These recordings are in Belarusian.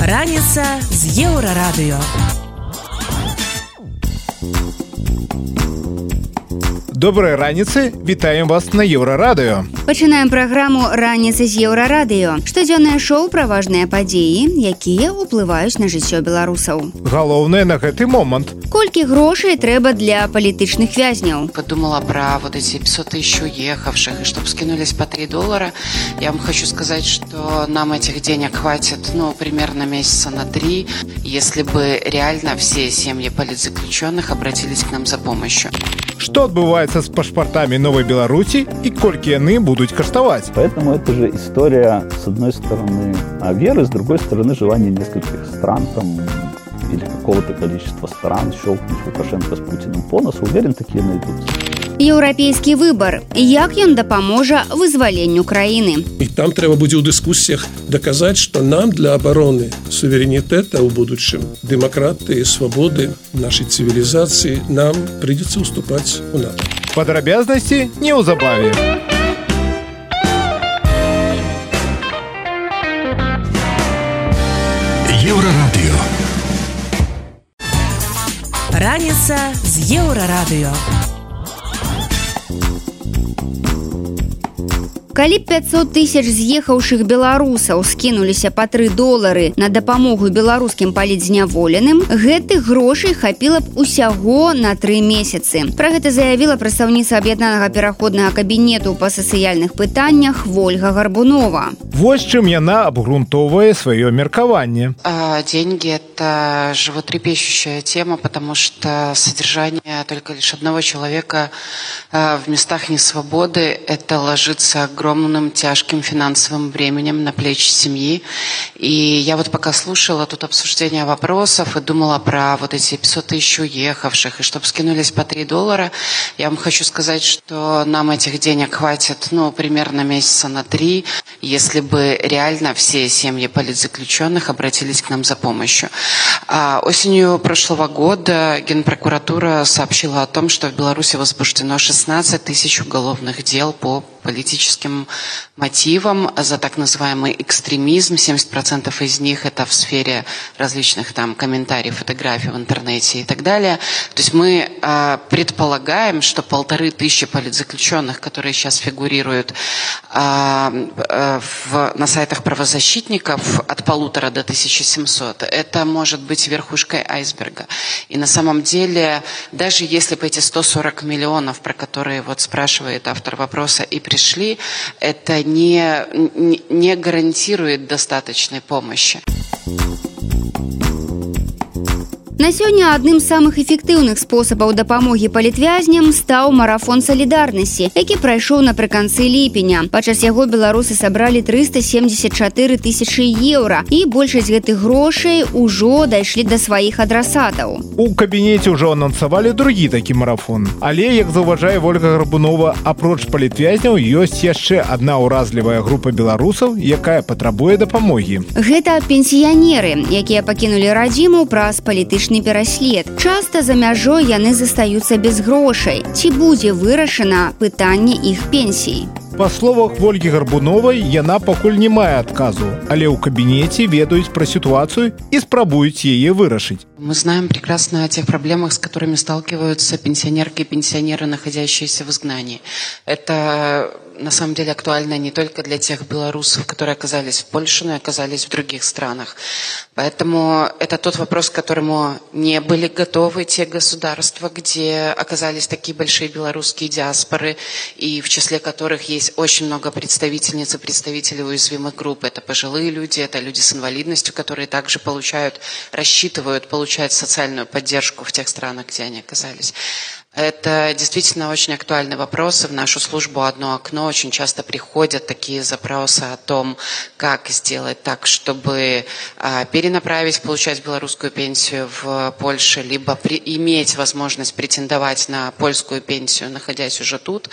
Раніца з еўрарадыё. Добрай раніцы вітаем вас на еўрарадыё пачынаем праграму раніцы з еўрарадыё штодзённае шоу пра важныя падзеі якія ўплываюць на жыццё беларусаў. Галоўнае на гэты момант. Колькі грошай трэба для палітычных вязняў? Подумала про вот эти 500 тысяч уехавших и чтобы скинулись по 3 доллара. Я вам хочу сказать что нам этих денег хватит ну примерно месяца на три если бы реально все семьи политзаключенных обратились к нам за помощью. Что адбываецца з пашпартамі новой беларусі і колькі яны будуць каштаваць поэтому это же история с одной стороны а веры с другой стороны желание нескольких стран там или какого-то количества стран щелкнуть лукашенко с путиным по носу уверен такие найдутся еўрапейскі выбар як ён дапаможа вызваленню краіны і там трэба будзе ў дыскусіях даказаць што нам для абароны суверэнітэта ў будучым дэмакратыі свабоды нашай цывілізацыі нам прыйдзецца уступаць у нас падрабязнасці неўзабаве раніца з еўрарадыё калі 500 тысяч з'ехаўшых беларусаў скінуліся па тры долары на дапамогу беларускім палідзняволеным гэтых грошай хапіла б усяго на тры месяцы. Пра гэта заявіла прадстаўніца аб'яднанага пераходнага кабінету па сацыяльных пытаннях ольга гарбунова. Вось чым яна абгрунтоўвае сваё меркаванне. Деньги это животрепещущая тема потому что содержание только лишь одного человека в местах несвободы это ложится огромное огромным тяжким финансовым бременем на плечи семьи. И я вот пока слушала тут обсуждение вопросов и думала про вот эти 500 тысяч уехавших, и чтобы скинулись по 3 доллара, я вам хочу сказать, что нам этих денег хватит, ну, примерно месяца на 3, если бы реально все семьи политзаключенных обратились к нам за помощью. А осенью прошлого года Генпрокуратура сообщила о том, что в Беларуси возбуждено 16 тысяч уголовных дел по политическим мотивам за так называемый экстремизм. 70% из них это в сфере различных там комментариев, фотографий в интернете и так далее. То есть мы э, предполагаем, что полторы тысячи политзаключенных, которые сейчас фигурируют э, в, на сайтах правозащитников от полутора до 1700, это может быть верхушкой айсберга. И на самом деле, даже если бы эти 140 миллионов, про которые вот спрашивает автор вопроса, и пришли, это не, не гарантирует достаточной помощи. На сёння адным з самых эфектыўных спосабаў дапамогі палітвязням стаў марафон салідарнасці, які прайшоў напрыканцы ліпеня. Падчас яго беларусы сабралі 374 тысячи еўра і большасць гэтых грошай ужо дайшлі да сваіх адрасатаў. У кабінеце ўжо анансавалі другі такі марафон. Але як заўважае ольга Грабунова, апроч палітвязняў ёсць яшчэ адна ўразлівая група беларусаў, якая патрабуе дапамогі. Гэта пенсіянеры, якія пакінулі радзіму праз палітычны палітычны пераслед. Часта за мяжой яны застаюцца без грошай. Ці будзе вырашана пытанне іх пенсій. Па словах ольгі гарбуновай яна пакуль не мае адказу, але ў кабінеце ведаюць пра сітуацыю і спрабуюць яе вырашыць. Мы знаем прекрасно о тех проблемах, с которыми сталкиваются пенсионерки и пенсионеры, находящиеся в изгнании. Это на самом деле актуально не только для тех белорусов, которые оказались в Польше, но и оказались в других странах. Поэтому это тот вопрос, к которому не были готовы те государства, где оказались такие большие белорусские диаспоры, и в числе которых есть очень много представительниц и представителей уязвимых групп. Это пожилые люди, это люди с инвалидностью, которые также получают, рассчитывают получать социальную поддержку в тех странах, где они оказались. Это действительно очень актуальный вопрос. И в нашу службу «Одно окно» очень часто приходят такие запросы о том, как сделать так, чтобы а, перенаправить, получать белорусскую пенсию в Польше, либо при, иметь возможность претендовать на польскую пенсию, находясь уже тут.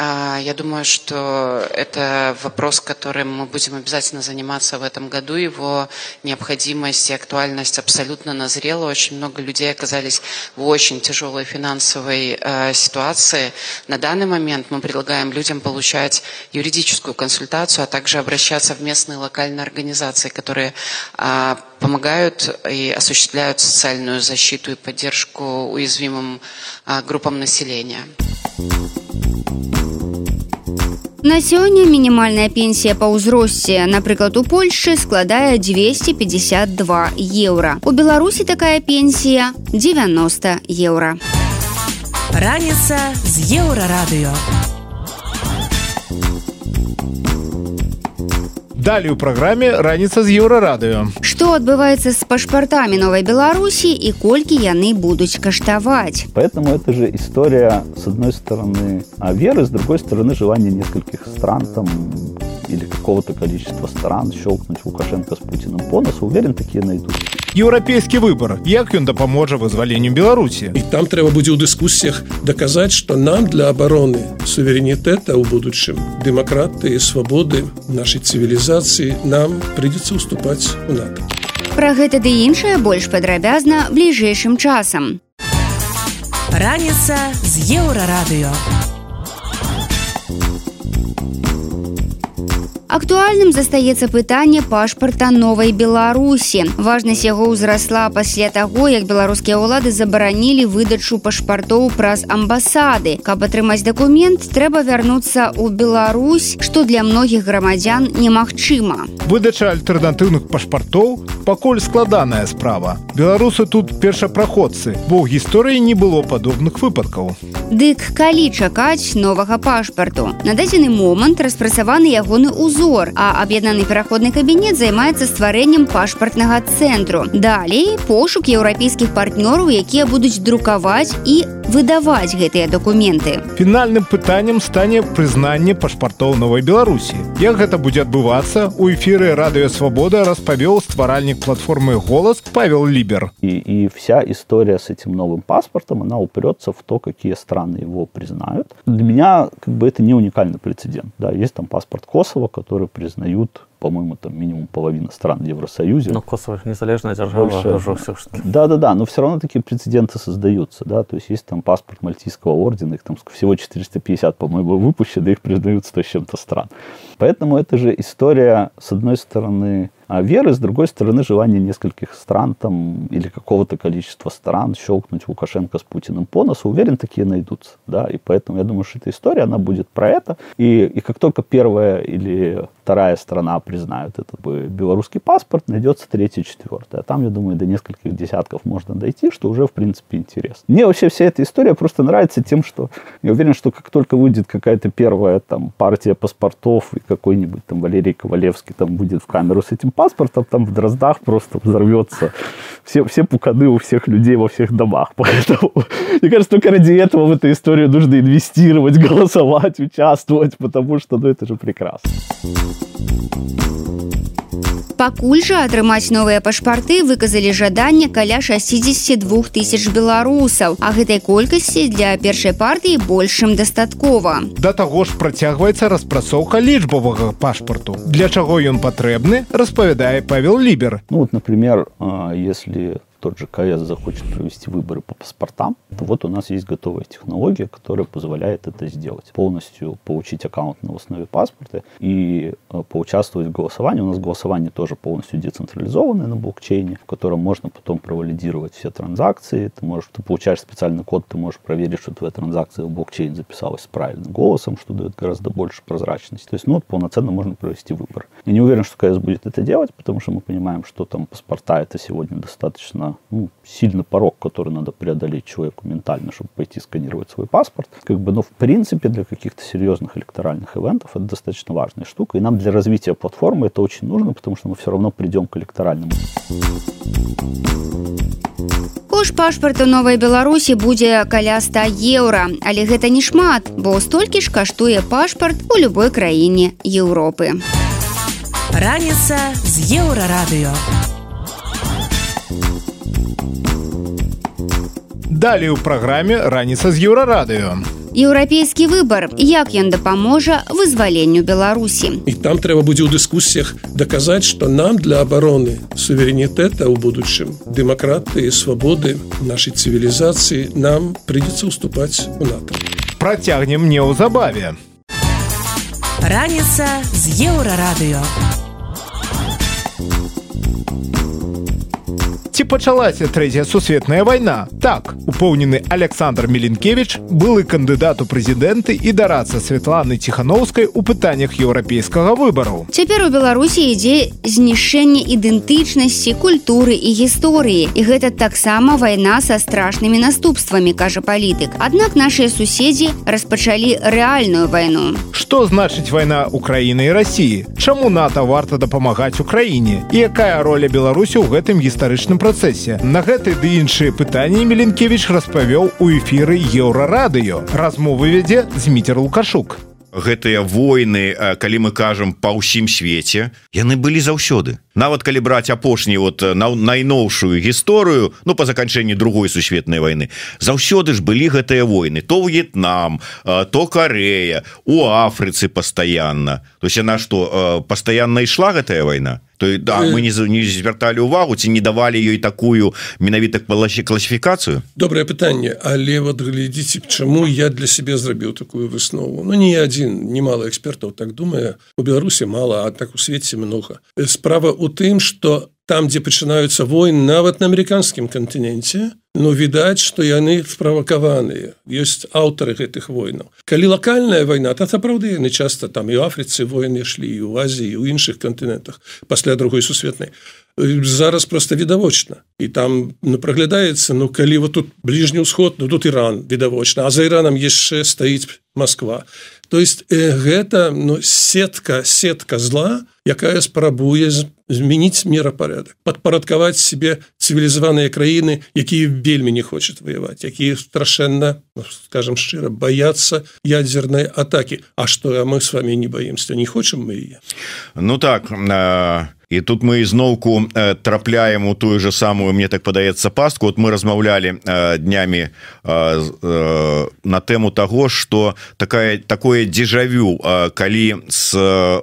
А, я думаю, что это вопрос, которым мы будем обязательно заниматься в этом году. Его необходимость и актуальность абсолютно назрела. Очень много людей оказались в очень тяжелой финансовой э, ситуации. На данный момент мы предлагаем людям получать юридическую консультацию, а также обращаться в местные локальные организации, которые э, помогают и осуществляют социальную защиту и поддержку уязвимым э, группам населения. На сёння мінімальная пенсія па ўзросце, напрыклад, у Польшы складае 252 еўра. У Беларусі такая пенсія 90 еўра. Раніца з еўрарадыё. Далее у праграме раніца з еўрарадыё. Што адбываецца з пашпартамі новай Беларусі і колькі яны будуць каштаваць. Поэтому это же история, с одной стороны, веры, с другой стороны, желание нескольких стран там или какого-то количества стран щелкнуть Лукашенко с Путиным по носу, уверен, такие найдут. Еўрапейскі выбар, як ён дапаможа вызваленню Беларусі. І там трэба будзе ў дыскусіях даказаць, што нам для абароны суверэнітэта ў будучым дэмакратыі свабоды нашай цывілізацыі нам прыйдзецца ўступаць у НАТО. Пра гэта ды іншае больш падрабязна бліжэйшым часам. Раніца з еўрарадыё. Актуальным застаецца пытанне пашпарта новай беларусі. Важнасць яго ўзрасла пасля таго як беларускія ўлады забаранілі выдачу пашпартоў праз амбасады. Каб атрымаць дакумент трэба вярнуцца ў Беларусь што для многіх грамадзян немагчыма. Выдача альтэрнатыўных пашпартоў пакуль складаная справа. Беларусы тут першапраходцы бо ў гісторыі не было падобных выпадкаў. Дык калі чакаць новага пашпарту? На дадзены момант распрацаваны ягоны ўзор узор а аб'яднаны пераходны кабінет займаецца стварэннем пашпартнага цэнтру далей пошук еўрапейскіх партнёраў якія будуць друкаваць і выдаваць гэтыя дакументы фінальным пытаннем стане прызнанне пашпартоў новай беларусі як гэта будзе адбывацца у эфіры радыёвабода распавёў стваральнік платформы голас павел лібер. И, и вся история с этим новым паспортом она упрется в то какие страны его признают для меня как бы это не уникальный прецедент. Да есть там паспорт косово который которые признают, по-моему, там минимум половина стран в Евросоюзе. Но Косово незалежная держава Больше... уже все. Да-да-да, но все равно такие прецеденты создаются, да, то есть есть там паспорт Мальтийского ордена, их там всего 450, по-моему, выпущено, их признают 100 с чем-то стран. Поэтому это же история, с одной стороны, а веры, с другой стороны, желание нескольких стран там, или какого-то количества стран щелкнуть Лукашенко с Путиным по носу, уверен, такие найдутся. Да? И поэтому я думаю, что эта история, она будет про это. И, и как только первая или вторая страна признают этот белорусский паспорт, найдется третья, четвертая. Там, я думаю, до нескольких десятков можно дойти, что уже, в принципе, интересно. Мне вообще вся эта история просто нравится тем, что я уверен, что как только выйдет какая-то первая там партия паспортов и какой-нибудь там Валерий Ковалевский там будет в камеру с этим паспортом, там в Дроздах просто взорвется все, все пуканы у всех людей во всех домах. Поэтому, мне кажется, только ради этого в эту историю нужно инвестировать, голосовать, участвовать, потому что, ну, это же прекрасно. Пакуль жа атрымаць новыя пашпарты выказалі жаданне каля 62 тысяч беларусаў а гэтай колькасці для першай партыі большым дастаткова. Да таго ж працягваецца распрацоўка лічбавага пашпарту. Для чаго ён патрэбны распавядае павел лібер. Ну вот например если тот же КС захочет провести выборы по паспортам, то вот у нас есть готовая технология, которая позволяет это сделать. Полностью получить аккаунт на основе паспорта и э, поучаствовать в голосовании. У нас голосование тоже полностью децентрализованное на блокчейне, в котором можно потом провалидировать все транзакции. Ты можешь, ты получаешь специальный код, ты можешь проверить, что твоя транзакция в блокчейн записалась правильным голосом, что дает гораздо больше прозрачности. То есть, ну, полноценно можно провести выбор. Я не уверен, что КС будет это делать, потому что мы понимаем, что там паспорта это сегодня достаточно ну, сильный порог, который надо преодолеть человеку ментально, чтобы пойти сканировать свой паспорт. Как бы, но в принципе для каких-то серьезных электоральных ивентов это достаточно важная штука. И нам для развития платформы это очень нужно, потому что мы все равно придем к электоральному. Кош пашпарту новай беларусі будзе каля 100 еўра але гэта не шмат бо столькі ж каштуе пашпарт у любой краіне Еўропы раніца з еўрарадыё Далее ў праграме раніца з еўрарадыё. еўрапейскі выбар як ён дапаможа вызваленню беларусі. І там трэба будзе ў дыскусіях даказаць что нам для обороны суверэнітэта ў будучым дэмакраты і свабоды нашай цывілізацыі нам придется уступаць у нато. Працягнем неўзабаве. Раніца з еўрарадыё ці пачалася трэцяя сусветная вайна? Так упоўнены александр меленкевич былы кандыдат у прэзідэнты і дарацца Святланы ціхановскай у пытаннях еўрапейскага выбару. Цяпер у беларусі ідзе знішэнне ідэнтычнасці культуры і гісторыі. І гэта таксама вайна са страшнымі наступствамі кажа палітык. Аднак нашыя суседзі распачалі рэальную вайну. Что значыць вайна украіны і рассіі чаму нато варта дапамагаць украіне? І якая роля беларусі ў гэтым гістарычным працэсе. На гэты ды іншыя пытанні Меленкевич распавёў у эфіры еўрарадыё. Размовы вядзе Зміцер Лукашук гэтыя войны калі мы кажам па ўсім свеце яны былі заўсёды нават калі браць апошні вот на найноўшую гісторыю ну по заканчэнні другой сусветнай войны заўсёды ж былі гэтыя войны. То В'етнам то Карея у Афрыцы пастаянна. То есть яна что пастаянна ішла гэтая вайна? То да мы не не звярталі увагу ці не давалі ёй такую менавіта балаще класіфікацыю? Добрае пытанне але вот глядзіце чаму я для себе зрабіў такую выснову. Ну не один немало экспертаў так думае. У Беларусі мало а так у свеце много справа у тым что там дзе пачынаюцца войн нават на американскім кантыненце но відаць что яны справакаваныя. Ёсць аўтары гэтых войнаў. Калі локальная война то сапраўды яны часто там і Афрыцы войны ішлі у Азіі у іншых кантынентах пасля другой сусветнай. Зараз просто відавочна. І там ну праглядаецца Ну калі вот тут бліжні ўсход Ну тут Іран відавочна а за Іраном яшчэ стаіць Москва то есть э, гэта ну сетка сетка зла якая спрабуе змяніць мерапорядак падпарадкаваць себе цывілізаваныя краіны якія вельмі не хочуць воевать якія страшэнна ну, скажем шчыра бояться ядзерной атаки А что а мы с вами не боимся не хочам мы яе? Ну так на і тут мы ізноўку трапляем у тую же самую мне так падаецца пастку. Вот мы размаўлялі днямі на тэму того что такая такое дзежавю калі с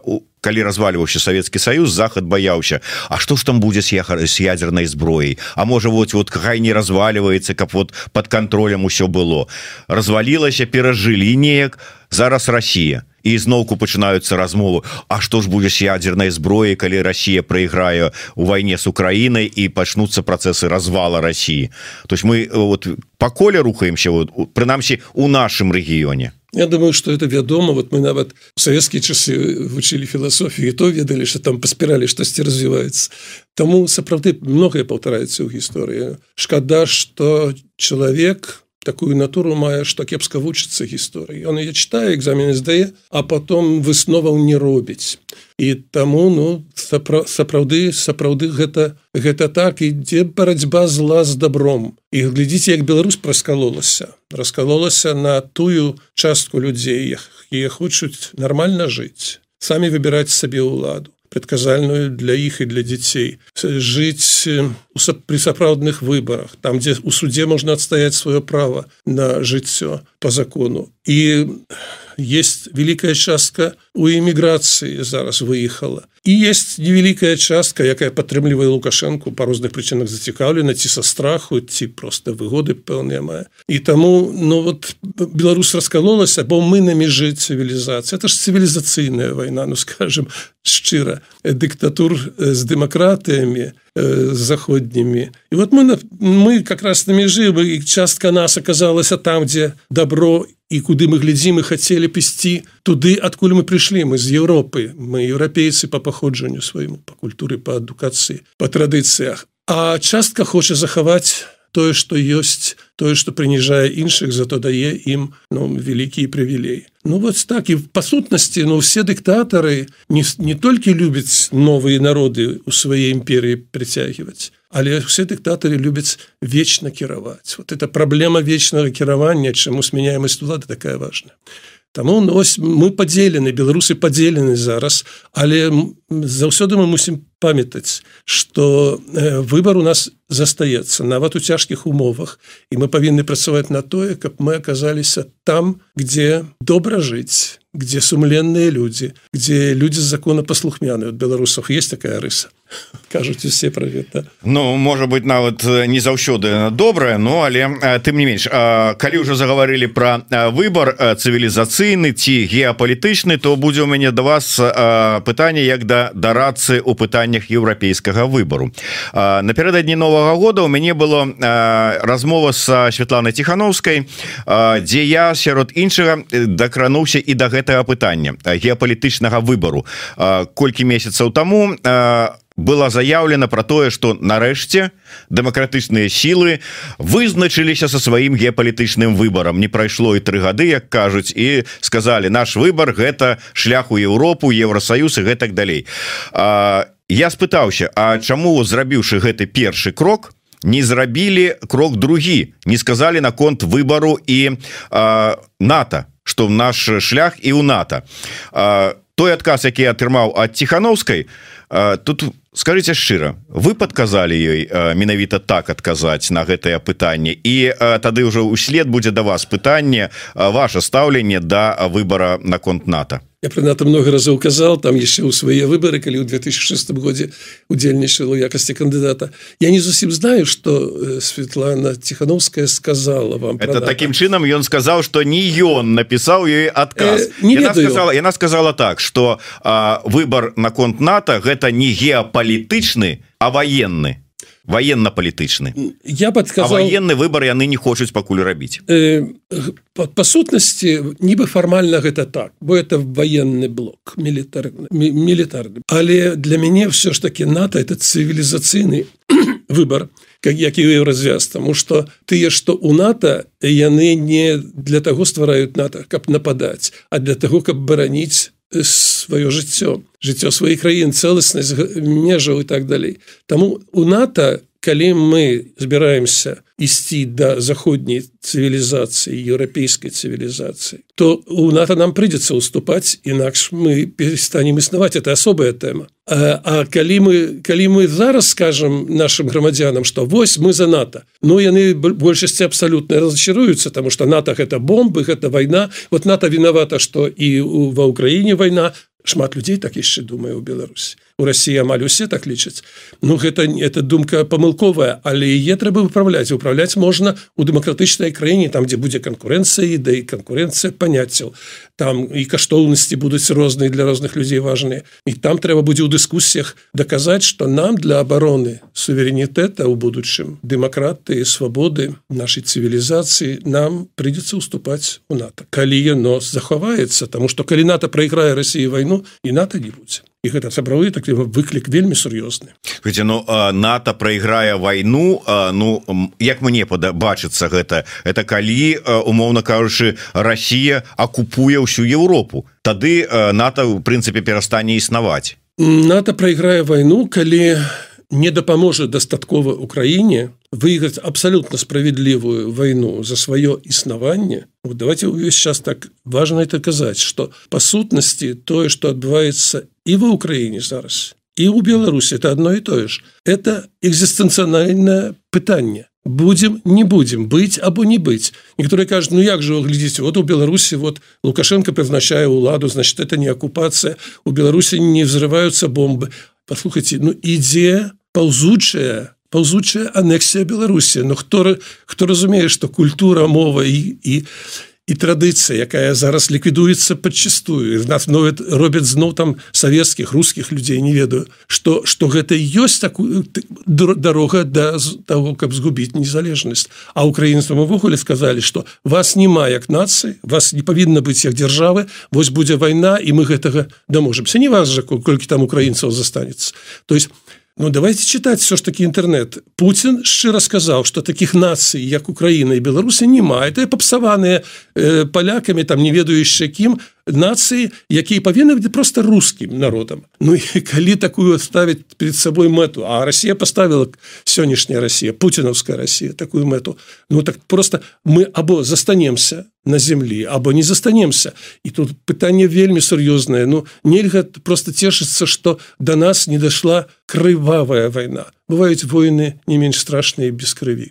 у калі разваливаўся Савецкі Саюз захад баяўся. А что ж там будзе с яхар с ядерной зброей А можа вот вот хай не разваливается каб вот под контролем усё было. Развалілася перажылі неяк зараз Россия ізноўку пачынаюцца размовы. А што ж будзе з ядзернай зброі калі Росія прайграе у вайне з Украінай і пачнуцца працэсы развала Росіі то есть мы вот по коле рухаемся вот прынамсі у нашым рэгіёне Я думаю что это вядома вот мы нават савецкія часы вучылі філасофію то ведалі что там па спіралі штосьці развіваецца Таму сапраўды многае паўтараецца ў гісторыі шкада что чалавек такую натуру мае што кепска вучыцца гісторыі он я читаю экзамен здае а потом высноваў не робіць. І таму ну сапра, сапраўды сапраўды гэта гэта так ідзе барацьба зла з добром і глядзіце як Беларусь праскалолася. Раскалолася на тую частку людзей якія хочуць нармальна жыць самі выбіраць сабе ўладу предказальную для іх і для дзяцей. Жыць при сапраўдных выборах там дзе у суде можна адстаять сваё право на жыццё по закону. І есть великая частка у эміграцыі зараз выехала. І есть невялікая частка якая падтрымлівае лукашенко по розных прычынах зацікаўлена ці са страху ці просто выгоды пэўныя мае. І таму ну вот Беларусь раскалолася бо мы на межы цывілізацыі это ж цывілізацыйная вайна ну скажем шчыра дыктатур з дэмакратыямі заходнімі і вот мы мы как раз на межы бы частка нас оказалася там дзе добро і куды мы глядзім і хацелі пісці туды адкуль мы прыйшлі мы з Еўропы мы еўрапейцы по паходжанню свайму по культуры по адукацыі по традыцыях а частка хоча захаваць тое что ёсць тое что прыніжае іншых зато дае ім ну вялікія прывілей. Ну вот так. І па сутнасці ну все дыктатары не, не толькі любяць новыя народы у сваей імперыі прыцягваць але все дыктатары любяць вечна кіраваць. Вот это праблема вечнага кіравання чаму сменяемасць улады такая важная Таму ось мы падзелены беларусы падзелены зараз але заўсёды мы мусім памятаць что э, выбор у нас застаецца нават у цяжкіх умовах. І мы павінны працаваць на тое каб мы аказаліся там где добра жыць где сумленные люди где люди законопослухмяны от беларусов есть такая рыса кажуць усе про гэта Ну может быть нават не заўсёды добрая но але тым не менш калі уже заговорили про выбор цывілізацыйны ці геапалітычны то будзе у мяне до вас пытанне як да да рацыі у пытаннях еўрапейскага выбору напердадні нового года у мяне было размова с Светланай тихохановскай дзе я сярод іншага дакрануўся і до гэтага пытання геапалітычнага выбору колькі месяцаў тому а было заявлена про тое что нарэшце дэмакратычныя сілы вызначыліся со сваім геапалітычным выборам не прайшло і тры гады як кажуць і сказали наш выбор гэта шлях у Еўропу Еўросаюз і гэтак далей. А, я спытаўся А чаму зрабіўшы гэты першы крок не зрабілі крок другі? Не сказали наконт выбору і НАТО что наш шлях і у НАТО. Той адказ які атрымаў ад тихохановскай тут у скажите шчыра вы подказали ёй менавіта так адказаць на гэтае пытанне? І тады ўжо ўслед будзе да вас пытанне ваше стаўленне да выбора наконт нато я про НАТО много разоў казал там яшчэ ў свае выборы калі ў 2006 годзе удзельнічала якасці кандыдата я не зусім знаю что э, Светлана тихохановская сказала вам это таким чынам ён сказал что не ён напісаў ёй адказ э, не яна сказала, яна сказала так что выбор наконт НАТО гэта не геапалітычны а военный военно-палітычны я подказал военный выбор яны не хочуць пакуль рабіць э, по, по сутнасці нібы фармальна гэта так бо это военный блок мілітар мілітарны але для мяне все ж таки нато это цывілізацыйны выбор как які развяз тому что тыя что у нато яны не для того ствараюць нато каб нападаць а для того каб бараніць сваё жыццё жыццё сваіх краін цэласнасць межаў і так далей. Таму у НАТО калі мы збіраемся ісці да заходняй цывілізацыі еўрапейскай цывілізацыі то у НАТО нам прыйдзецца уступаць інакш мы перестанем існаваць. Это асобая тэма. А, а калі мы калі мы зараз скажем нашим грамадзянам что вось мы за НАТО но яны большасці абсалютна разочаруюцца тому что НАТО гэта бомбы гэта вайна. Вот НАТО виновата что і ва ўкраіне вайна. Шмат людзей так яшчэ думаю у Беларусі у Росіі амаль усе так лічаць. Ну гэта это думка памылковая але е трэба выправляць управляць можна у дэмакратычнай краіне там дзе будзе канкурэнцыя да і канкурэнцыя паняццяў. Там і каштоўнасці будуць розныя для розных людзей важныя. І там трэба будзе ў дыскусіях даказаць что нам для обороны суверэнітэта ў будучым дэмакраты свабоды нашай цывілізацыі нам прыйдзецца уступаць у НАТО. Калі яно захаваецца тому что калі НАТО прайграе Росіі вайну і НАТО не будзе і гэта сапраўды так выклік вельмі сур'ёзны. Ну НАТО прайграе вайну ну як мне падабачыцца гэта? Это калі умоўна кажучы Росія акупуе ўсю Еўропу. Тады НАТО у прынцыпе перастане існаваць. НАТО прайграе вайну калі не дапаможа дастаткова Украіне выйграць абсалютна справядлівую вайну за сваё існаванне. Вот давайте увесь час так важно это казаць что па сутнасці тое что адбываецца і ва ўкраіне зараз і у Беларусі это одно і тое ж это экзістэнцыянальнае пытанне будем не будем быть або не быть. Некоторые кажут ну як же глядзіце вот у Беларусі вот лукашенко призначае уладу значит это не оккупация у Беларусі не взрываются бомбы послухайте ну ідзе паўзучая паўзучая анексія Беларусі но хто хто разумее что культура мова і і і традыцыя якая зараз ліквідуецца подчастую нас новят робяць зноў там савецкіх русскіх людзей не ведаю что что гэта ёсць такую дорога да того каб згубіць незалежнасць. А украінствам увогуле сказали что вас няма як нацыі вас не павінна быць як дзяржавы вось будзе вайна і мы гэтага даможемся не вас жа колькі там украінцаў застанецца. То есть Ну давайте читать все ж таки интернет. Путин шчыра сказал что таких наций як Украина и Беларуси нема. Это попсаваныя э, поляками там не ведающие кім нации якія павінны быть просто русским народам Ну и калі такую ставить перед собой мэту? А Россия поставила сённяшняя Россия путиновская Россия такую мэту. Ну так просто мы або застанемся на землі або не застанемся. І тут пытанне вельмі сур'ёзнае Ну нельга просто цешыцца что до нас не дошла крывавая война бываюць войны не менш страшныя без крыві.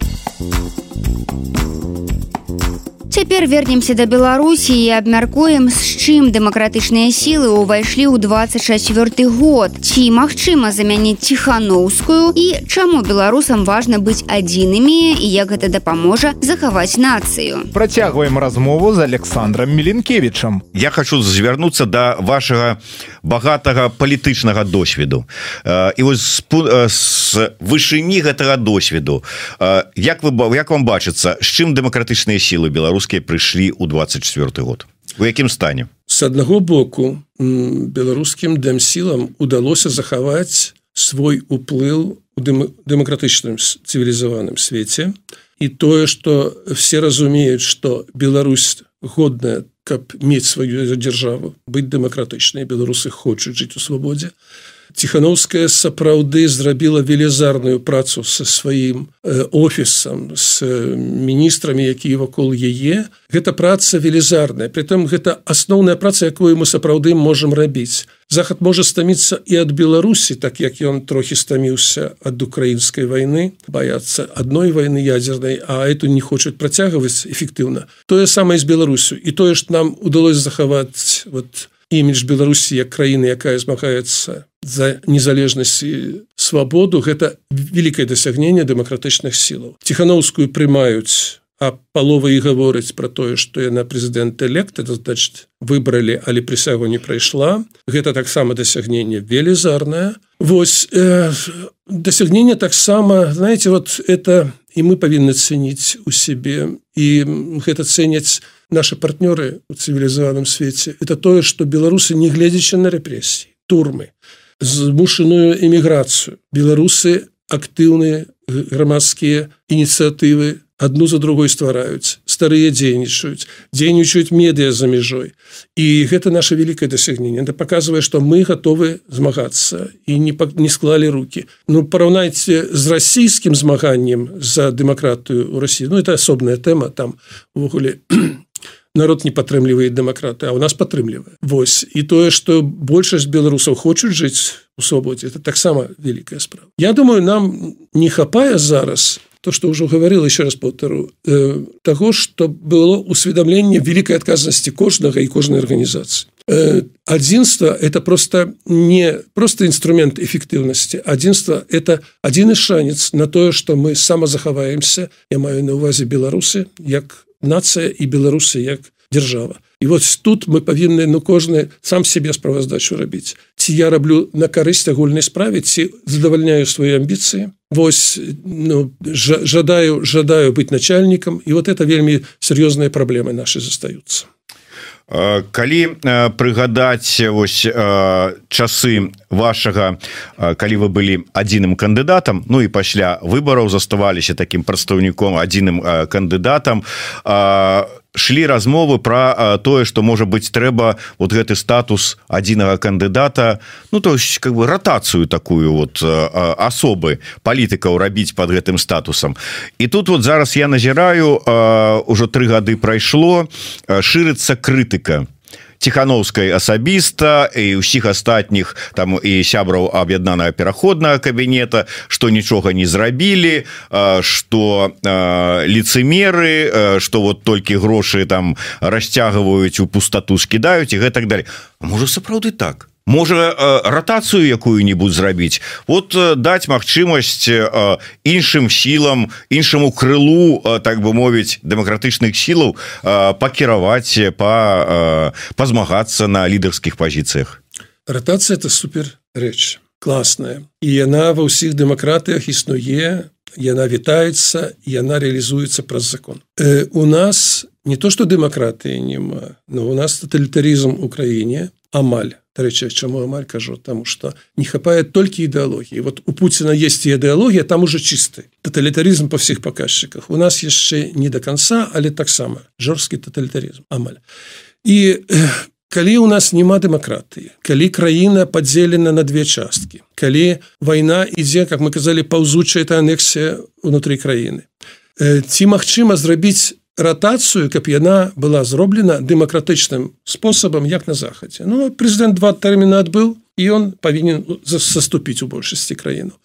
Цяпер вернемся да Беларусі і абмяркуем з чым дэмакратычныя сілы ўвайшлі ў 24 год. Ці магчыма замяніць ціхановскую і чаму беларусам важна быць адзінымі і як гэта дапаможа захаваць нацыю? Працягваем размову з Александром Меленкевичам Я хочу звярнуцца да вашага багатага палітычнага досведу. І вось з вышыні гэтага досведу як вы як вам бачыцца з чым дэмакратычныя сілы беларус беларускія прыйшлі ў 24 год? У якім стане? С аднаго боку беларускім дэмсілам удалося захаваць свой уплыў у дэмакратычным цывілізаваным свеце. І тое что все разумеюць что Беларусь годная каб мець сваю дзяржаву. Быць дэмакратычнай беларусы хочуць жыць у свабодзе ціхановская сапраўды зрабіла велізарную працу со сваім э, офісам с міністрамі якія вакол яе. Гэта праца велізарная. Притым гэта асноўная праца якую мы сапраўды можемм рабіць. Захад можа стаміцца і ад беларусі так як ён трохі стаміўся ад украінскай войны баяцца адной войны ядзернай а эту не хочуць працягваць эфектыўна. Тое самае з беларусю. І тое ж нам удалось захаваць вот імідж беларусі як краіны якая змагаецца за незалежнасць і свабоду гэта великкае дасягненне дэмакратычных сілаў ціхановскую прымаюць а палова і гаворыць про тое что яна прэзідэнт элект это значит выбралі але прысягу не прайшла гэта таксама дасягненне велізарная Вось э, дасягненне таксама знаете вот это і мы павінны цэніць у сябе і гэта цэняць наши партнёры у цывілізаваным свеце это тое что беларусы не гледзячы на рэпрессии турмы змушаную эміграцыю беларусы актыўныя грамадскія ініцыятывы одну за другой ствараюць старыя дзейнічаюць дзейнічаюць медыа за мяжой. І гэта наше великкае дасягненне. Это показывае что мы готовы змагацца і не не склалі руки ну параўнайце з расійскім змаганнем за дэмакратыю у Росіі Ну это асобная тэма там увогуле. Народ не падтрымлівае дэмакраты а у нас падтрымлівае. Вось. І тое что большасць беларусаў хочуць жыць у свабодзе это таксама великкая справа. Я думаю нам не хапае зараз то что ўжо говорил еще раз полтору э, того что было усведомленне великкай адказнасці кожнага і кожнай арганізацыі э, адзінства это просто не просто інструмент эфектыўнасці адзінства это адзіны шанец на тое что мы самазахаваемся я маю на увазе беларусы як нацыя і беларусы як держава. І вот тут мы павінны ну кожны сам себе справаздачу рабіць ці я раблю на карысць агульнай справе ці задавальняю свои амбіцыі? Вось ну, жадаю жадаю быть начальнікам і вот это вельмі сур'ёзныя праблемы наши застаюцца. Калі прыгадаць вось часы вашага калі вы былі адзіным кандыдатам Ну і пасля выбараў заставаліся таким прадстаўніком адзіным кандыдатам шлі размовы про тое что можа быть трэба вот гэты статус адзінага кандыдата Ну то есть как бы ротацыю такую вот асобы палітыкаў рабіць под гэтым статусам. І тут вот зараз я назіраю ўжо тры гады прайшло шырыцца крытыка ціхановскай асабіста і ўсіх астатніх там і сябраў аб'яднанага пераходнага кабінета что нічога не зрабілі что лицемеры что вот толькі грошы там расцягваюць у пустоту скідаюць і гэтак далее. Можа сапраўды так можа ратацыю якую-нибудь зрабіць. Вот даць магчымасць іншым сілам іншаму крылу так бы мовіць дэмакратычных сілаў пакіраваць па пазмагацца на лідарскіх пазіцыях. Ратацыя это супер рэч класная і яна ва ўсіх дэмакратыях існуе яна вітаецца яна реалізуецца праз закон. Э, у нас не то что дэмакратыі няма но у нас тоталітарызм у краіне амаль Дарэчы, чаму амаль кажу тому что не хапае толькі ідэалогіі вот у Пуціна есть ідэалогія там уже чысты тоталітарызм по всіх паказчыках у нас яшчэ не до конца але таксама жорсткі тоталітарызм амаль. І калі у нас няма дэмакратыі калі краіна подзелена на две часткі калі вайна ідзе как мы казалі паўзучая это анексія унутры краіны ці магчыма зрабіць ратацыю каб яна была зроблена дэмакратычным спосабам як на захадзе Ну прэзідэнт два тэрміна адбыў і он павінен саступіць у большасці краіну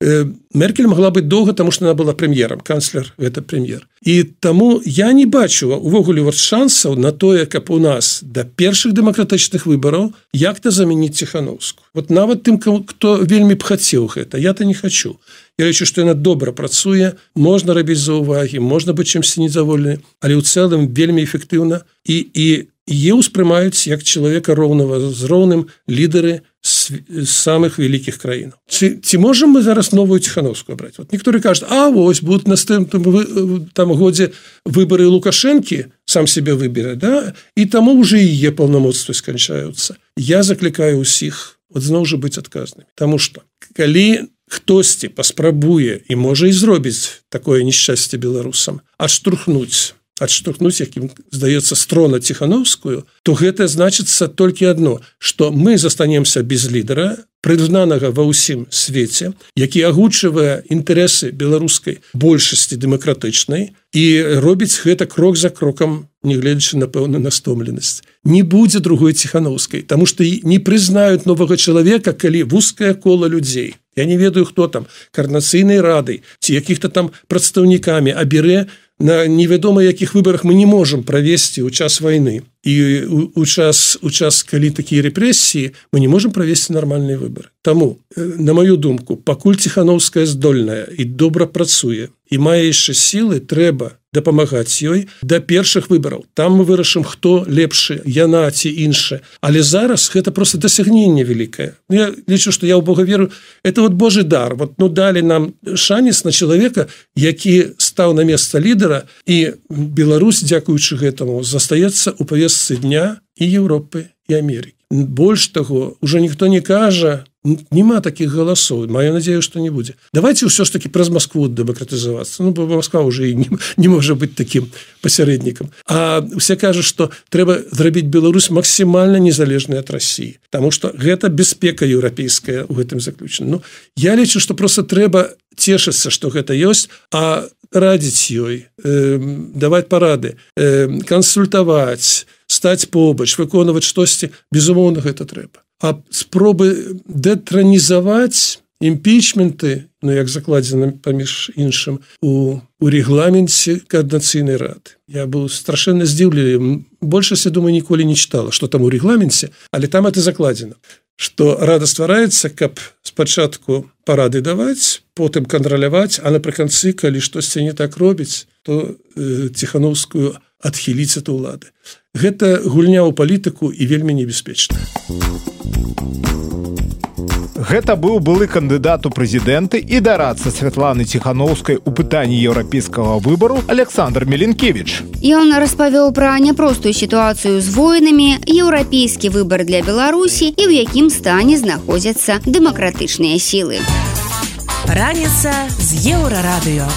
Меркель могла быть доўга тому что она была прэм'ером канцлер это прэм'ер і таму я не бачу увогуле вот шансаў на тое каб у нас до першых дэмакратычных выбораў як-то заменіць ціхановску вот нават тым кто вельмі б хацеў гэта я то не хочу я лічу что яна добра працуе можна рабіць за увагі можна быть чымсьці недовольны але ў цэлым вельмі эфектыўна. І і е ўспрымаюць як чалавека роўнага з роўным лідары самых вялікіх краін ці, ці можем мы зараз новую ціхановскую браць вот некаторы кажуць А вось будут наступным там годзе выборы лукашэнкі сам себе выбере да? І таму уже е паўнамоцтвы сканчаюцца я заклікаю усіх вот зноў жа быць адказнымі Таму что калі хтосьці паспрабуе і можа і зробіць такое несчасце беларусам адштурхнуць адштурхнуць якім здаецца строна ціхановскую то гэта значыцца толькі одно что мы застанемся без лідара прызнанага ва ўсім свеце які агучвае інтарэсы беларускай большасці дэмакратычнай і робіць гэта крок за крокам негледзячы на пэўна настомленасць не будзе другой ціхановскай тому что не прызнаюць новага чалавека калі вузкае кола людзей. Я не ведаю хто там карнацыйнай радай ці якіх-то там прадстаўнікамі аберре на невядома якіх выборах мы не можем правесці ў час войны і у час у час калі такія рэпрэсіі мы не можем правесці нармальныя выборы Таму на маю думку пакуль ціхановская здольная і добра працуе і мае яшчэ сілы трэба дапамагаць ёй да першых выбараў. Там мы вырашым хто лепшы яна ці інша але зараз гэта просто дасягненне вялікае. Ну, я лічу что я ў бога веру это вот Божий дар. Вот ну далі нам шанец на чалавека які стаў на месца лідара і Беларусь дзякуючы гэтаму застаецца у павесцы дня і Еўропы і Америки больш таго уже ніхто не кажа няма таких голосов. Маю надею что не будзе давайте ўсё ж таки праз Москву дэмакратызавацца ну Москва уже не, не можа быть таким пасярэднікам а все кажуць что трэба зрабіць Беларусь максімальна незалежная от России потому что гэта бяспека еўрапейская у гэтым заключена. Ну я лічу что просто трэба цешыцца что гэта ёсць а радзіць ёй э, давать парады э, кансультаваць стаць побач выконваць штосьці. Безумоўна гэта трэба а спробы дэтранізаваць імпічменты Ну як закладзена паміж іншым у у регламенце коорднацыйнай рады. Я быў страшэнна здзіўлі большасць я думаю ніколі не чытала что там у регламенце але там это закладзена что рада ствараецца каб спачатку парады даваць потым кантраляваць а напрыканцы калі штосьці не так робіць то э, ціхановскую адхіліць это ўлады гэта гульня ў палітыку і вельмі небяспечна Гэта быў былы кандыдат у прэзідэнты і дарацца Святланы ціхановскай у пытанні еўрапейскага выбару Александр Меленкевич. Ён распавёў пра няпростую сітуацыю з воінамі, еўрапейскі выбар для Беларусі і ў якім стане знаходзяцца дэмакратычныя сілы. Раніца з еўрарадыё.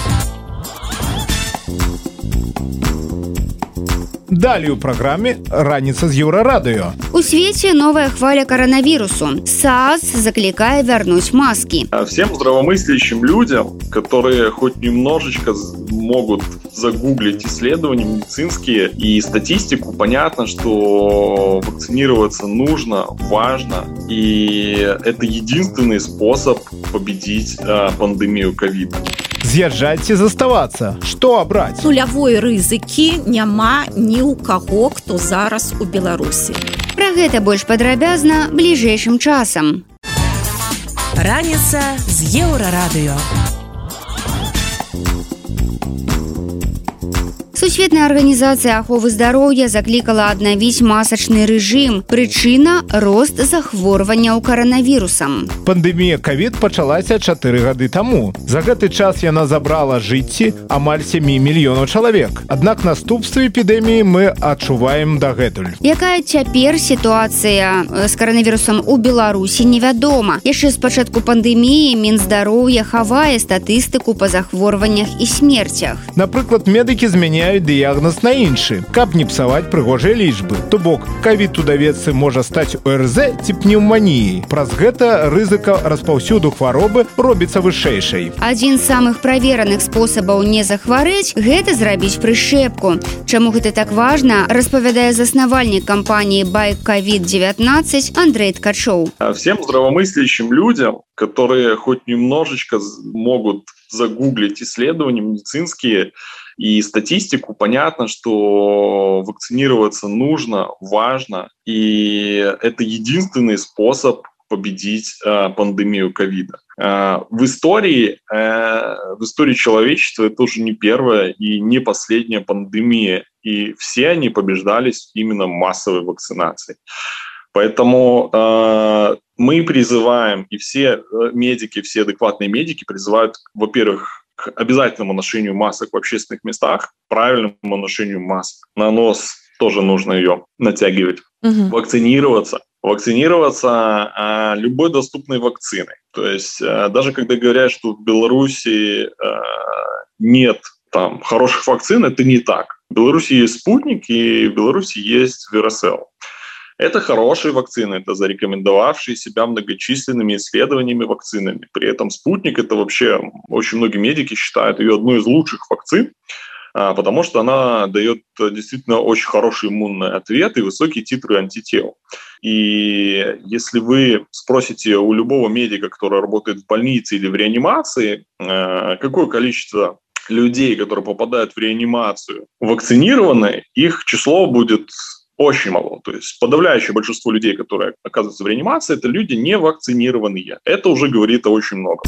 Далей у праграме раніца з еўрарадыё. У свеце новая хваля коронавірусу. САС заклікае вярнуць маски. Всем здравомыслящим людям, которые хоть немножечко могут загуглить исследования медицинские и статистику, понятно, что вакцинироваться нужно, важно, и это единственный способ победить э, пандемию ковида З'язджайце заставацца. Что абраць нулявой рызыкі няма ні ў каго хто зараз у беларусі. Пра гэта больш падрабязна бліжэйшым часам. Раніца з еўрарадыё Сусветная арганізацыя аховы здароўя заклікала аднавіць масачны рэжым. Прычына рост захворванняў каранавірусам. Пандэмія кавід пачалася чатыры гады таму. За гэты час яна забрала жыцці амаль 7 мільёнаў чалавек. Аднак наступствы эпідэміі мы адчуваем дагэтуль. Якая цяпер сітуацыя з каранавірусам у Беларусі невядома. Яшчэ з пачатку пандэміі мінздароўя хавае статыстыку па захворваннях і смерцях. Напрыклад, медыкі змяняюць змяняюць дыягназ на іншы. Каб не псаваць прыгожыя лічбы то бок кавід у давецы можа стаць ОРЗ ці пнеўманіі праз гэта рызыка распаўсюду хваробы робіцца вышэйшай. Адзін з самых правераных спосабаў не захварэць гэта зрабіць прышэпку. Чаму гэта так важна распавядае заснавальнік кампаніі байкавід 19 Андрей ткачоў. Всем здравомыслящим людям которые хоть немножечко могут загуглить исследования медицинские и статистику, понятно, что вакцинироваться нужно, важно, и это единственный способ победить э, пандемию ковида. Э, в истории, э, в истории человечества это уже не первая и не последняя пандемия, и все они побеждались именно массовой вакцинацией. Поэтому э, мы призываем, и все э, медики, все адекватные медики призывают, во-первых, к обязательному ношению масок в общественных местах, правильному ношению масок. На нос тоже нужно ее натягивать. Угу. Вакцинироваться. Вакцинироваться а, любой доступной вакциной. То есть а, даже когда говорят, что в Беларуси а, нет там хороших вакцин, это не так. В Беларуси есть спутник, и в Беларуси есть Веросел. Это хорошие вакцины, это зарекомендовавшие себя многочисленными исследованиями вакцинами. При этом спутник это вообще очень многие медики считают ее одной из лучших вакцин, а, потому что она дает действительно очень хороший иммунный ответ и высокие титры антител. И если вы спросите у любого медика, который работает в больнице или в реанимации, а, какое количество людей, которые попадают в реанимацию, вакцинированы, их число будет очень мало. То есть подавляющее большинство людей, которые оказываются в реанимации, это люди не вакцинированные. Это уже говорит о очень много.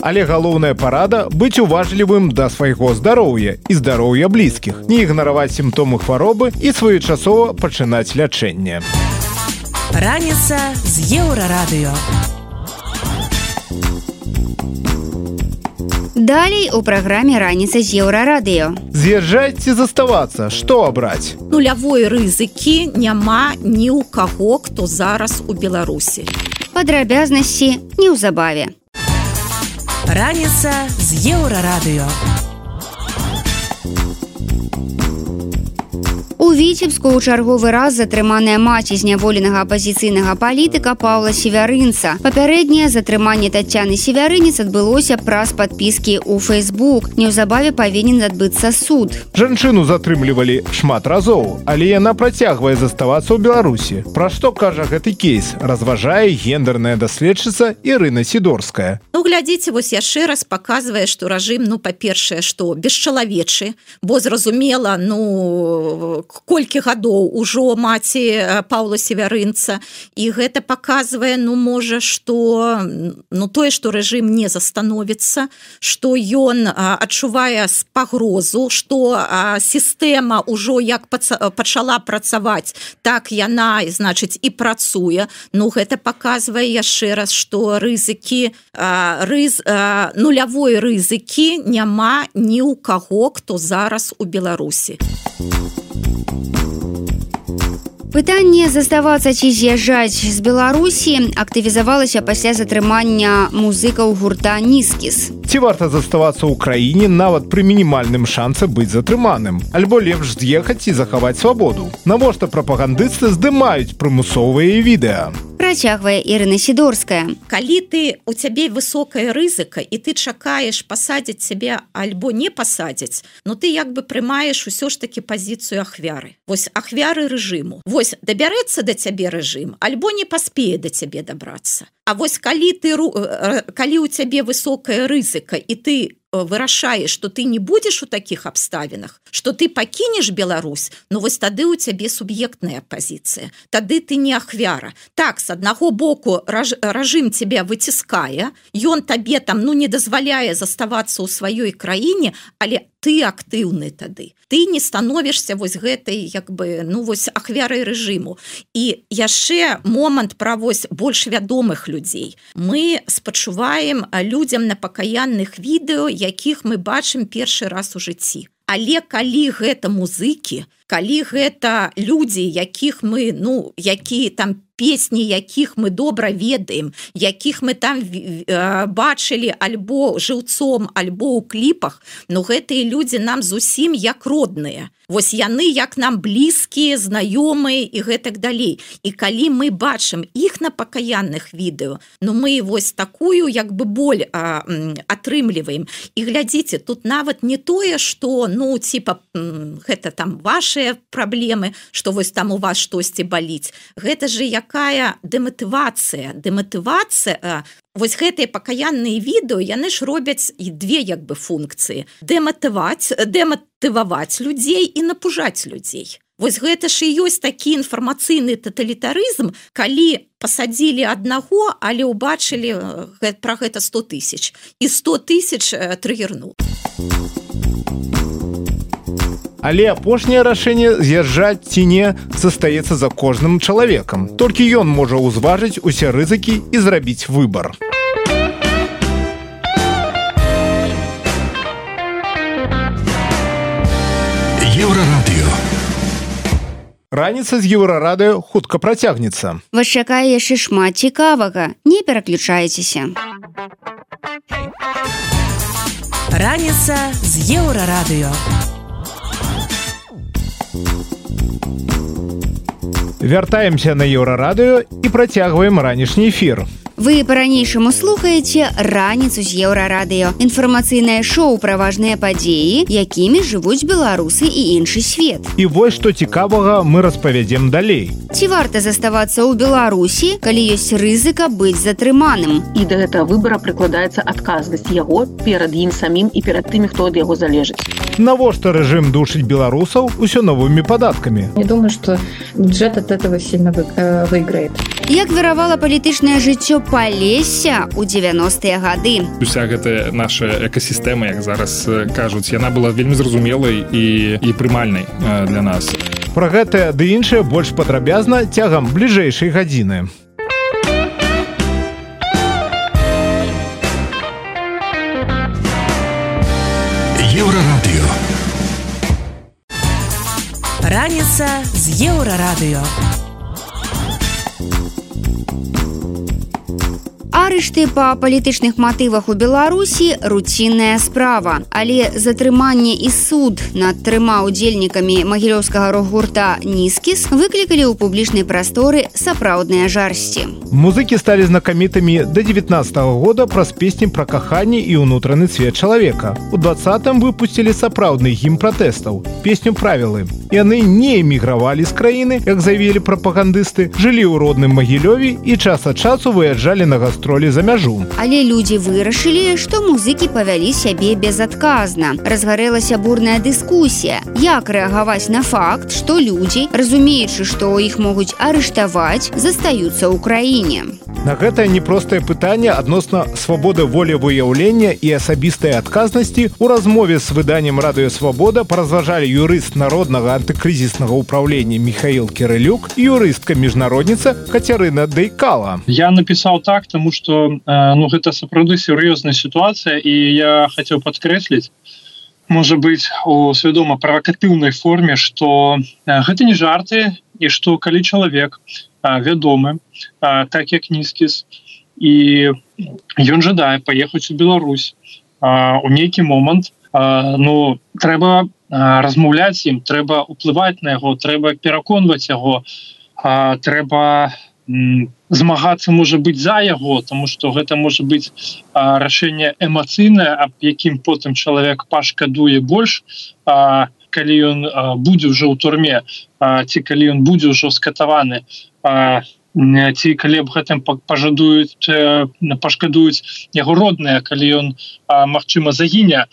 Але галоўная парада быць уважлівым да свайго здароўя і здароўя блізкіх, не ігнараваць сімптомы хваробы і своечасова пачынаць лячэнне. Раніца з еўрарадыё. Далей у праграме раніца з еўрарадыё. З'язджайце заставацца, што абраць. Нулявой рызыкі няма ні ў каго, хто зараз у Беларусі. Падрабязнасці неўзабаве. Раніца з еўрарадыё. Віцебску ў чарговы раз затрыманая маці зняволенага апазіцыйнага палітыка Паўла севярынца. Папярэдняе затрыманне тацяны севярынец адбылося праз падпіскі ў Facebook. Неўзабаве павінен адбыцца суд. Жанчыну затрымлівалі шмат разоў, але яна працягвае заставацца ў Беларусі. Пра што кажа гэты кейс, разважае гендерная даследчыца Ірына Сідорская. Ну глядзіце вось яшчэ раз паказвае, што рэжым ну па-першае, што бесчалавечы, бо зразумела ну колькі гадоў ужо маці Паўла севярынца. І гэта показвае ну можа что ну тое что рэжым не застановіцца что ён адчувае з пагрозу что сістэма ўжо як пачала працаваць так яна значыць і працуе. Ну гэта показвае яшчэ раз что рызыкі рыз нулявой рызыкі няма ні ў каго хто зараз у беларусі Música пытанне заставацца ці з'язджаць з беларусі актывізавалася пасля затрымання музыкаў гурта нізкіс ці варта заставацца ў краіне нават пры мінімальным шансе быць затрыманым? Альбо лепш з'ехаць і захаваць свабоду? Навошта прапагандысты здымаюць прымусовыя відэа? Працягвае Ірына сідорская. Калі ты у цябе высокая рызыка і ты чакаеш пасадзіць цябе альбо не пасадзіць но ты як бы прымаеш усё ж таки пазіцыю ахвяры. Вось ахвяры рэжыму. Вось дабярэцца да цябе рэжым альбо не паспее да цябе дабрацца А вось калі ты калі у цябе высокая рызыка і ты вырашаеш что ты не будзеш у таких абставінах что ты пакінеш Беларусь Ну вось тады у цябе суб'ектная пазіцыя. Тады ты не ахвяра. Так с аднаго боку ражым тебя выціскае ён табе там ну не дазваляе заставацца ў сваёй краіне але ты актыўны тады. Ты не становішся вось гэтай як бы ну вось ахвярай рэжыму. І яшчэ момант пра вось больш вядомых людзей. Мы спачуваем людзям на пакаянных відэо якіх мы бачым першы раз у жыцці. Але калі гэта музыкі, калі гэта людзі якіх мы ну якія там песні якіх мы добра ведаем якіх мы там бачылі альбо жыўцом альбо ў кліпах но гэтыя людзі нам зусім як родныя. Вось яны як нам блізкія знаёмыя і гэтак далей. І калі мы бачым іх на пакаянных відэо ну мы вось такую як бы боль а, атрымліваем. І глядзіце тут нават не тое что ну типа гэта там ваши праблемы что вось там у вас штосьці баліць. Гэта же якая дэматывацыя дэматывацыя Вось гэтыя пакаянныя відэо яны ж робяць і две як бы функцыі. Дэматываць дэматываваць людзей і напужаць людзей. Вось гэта ж і ёсць такі інфармацыйны таталітарызм калі пасадзілі аднаго але ўбачылі пра гэта 100 тысяч. І 100 тысяч трыгерну Але апошняе рашэнне з'язджаць ці не застаецца за кожным чалавекам. Толькі ён можа ўзважыць усе рызыкі і зрабіць выбар. Еўрарадыё. Раніца з еўрарадыё хутка працягнецца. Вас чакае яшчэ шмат цікавага, не пераключайцеся. Раніца з еўрарадыё. Вяртаемся на еўрарадыё і працягваем ранішні эфір. Вы по-ранейшаму слухаеце раніцу з еўрарадыё. Інфармацыйнае шоу пра важныя падзеі, якімі жывуць беларусы і іншы свет. І вось што цікавага мы распавядзем далей. Ці варта заставацца ў Беларусі, калі ёсць рызыка быць затрыманым. І да гэтага выбара прыкладаецца адказнасць яго перад ім самім і перад тымі, хто ад яго залежыць. Навошта рэжым душыць беларусаў усё новымі падаткамі. Не думаю, што бюджет от этого сильно э, выиграет. Як віравала палітычнае жыццё палесся ў 90-е гады. Уся гэтая наша экасістэма, як зараз кажуць, яна была вельмі зразумелай і, і прымальнай для нас. Пра гэтае ды іншае больш падрабязна цягам бліжэйшай гадзіны. Еўрарадыё. Раніца з еўрарадыё. Арышты па палітычных матывах у Беларусі руцінная справа, але затрыманне і суд над трыма удзельнікамі магілёўскага рок-гурта нізкіс выклікалі ў публічнай прасторы сапраўдныя жарсці. Музыкі сталі знакамітымі да 19 -го года праз песні пра каханне і ўнутраны цвет чалавека. У двадцатым выпусцілі сапраўдны гім пратэстаў, песню правілы. Яны не эмігравалі з краіны, як заявілі прапагандысты, жылі ў родным магілёве і час ад часу выязджалі на гастроль гастролі за мяжу. Але людзі вырашылі, што музыкі павялі сябе безадказна. Разгарэлася бурная дыскусія. Як рэагаваць на факт, што людзі, разумеючы, што іх могуць арыштаваць, застаюцца ў краіне. На гэтае непростае пытанне адносна свабоды волі выяўлення і асабістай адказнасці у размове з выданнем радыёвабода паразважалі юрыст народнага антыкрызіснага ўправлення Михаил Кірылюк, юрыстка міжнародніца Кацярына Дэйкала. Я напісаў так, таму что ну гэта сапраўды сур'ёзная сітуацыя і я хацеў падкрэсліць можа быть у свядома правакатыўнай форме что гэта не жарты і что калі чалавек вядомы так як нізкіс і ён жадае паехаць у Беларусь у нейкі момант ну трэба размаўляць ім трэба уплываць на яго трэба пераконваць яго трэба змагацца можа быць за яго тому что гэта можа быць рашэнне эмацыйнае аб якім потым чалавек пашкадуе больш а, калі ён будзе ўжо ў турме а, ці калі ён будзе ўжо скатаваны. Ці калі аб гэтым пажадуюць пашкадуюць яго родныя калі ён магчыма загіне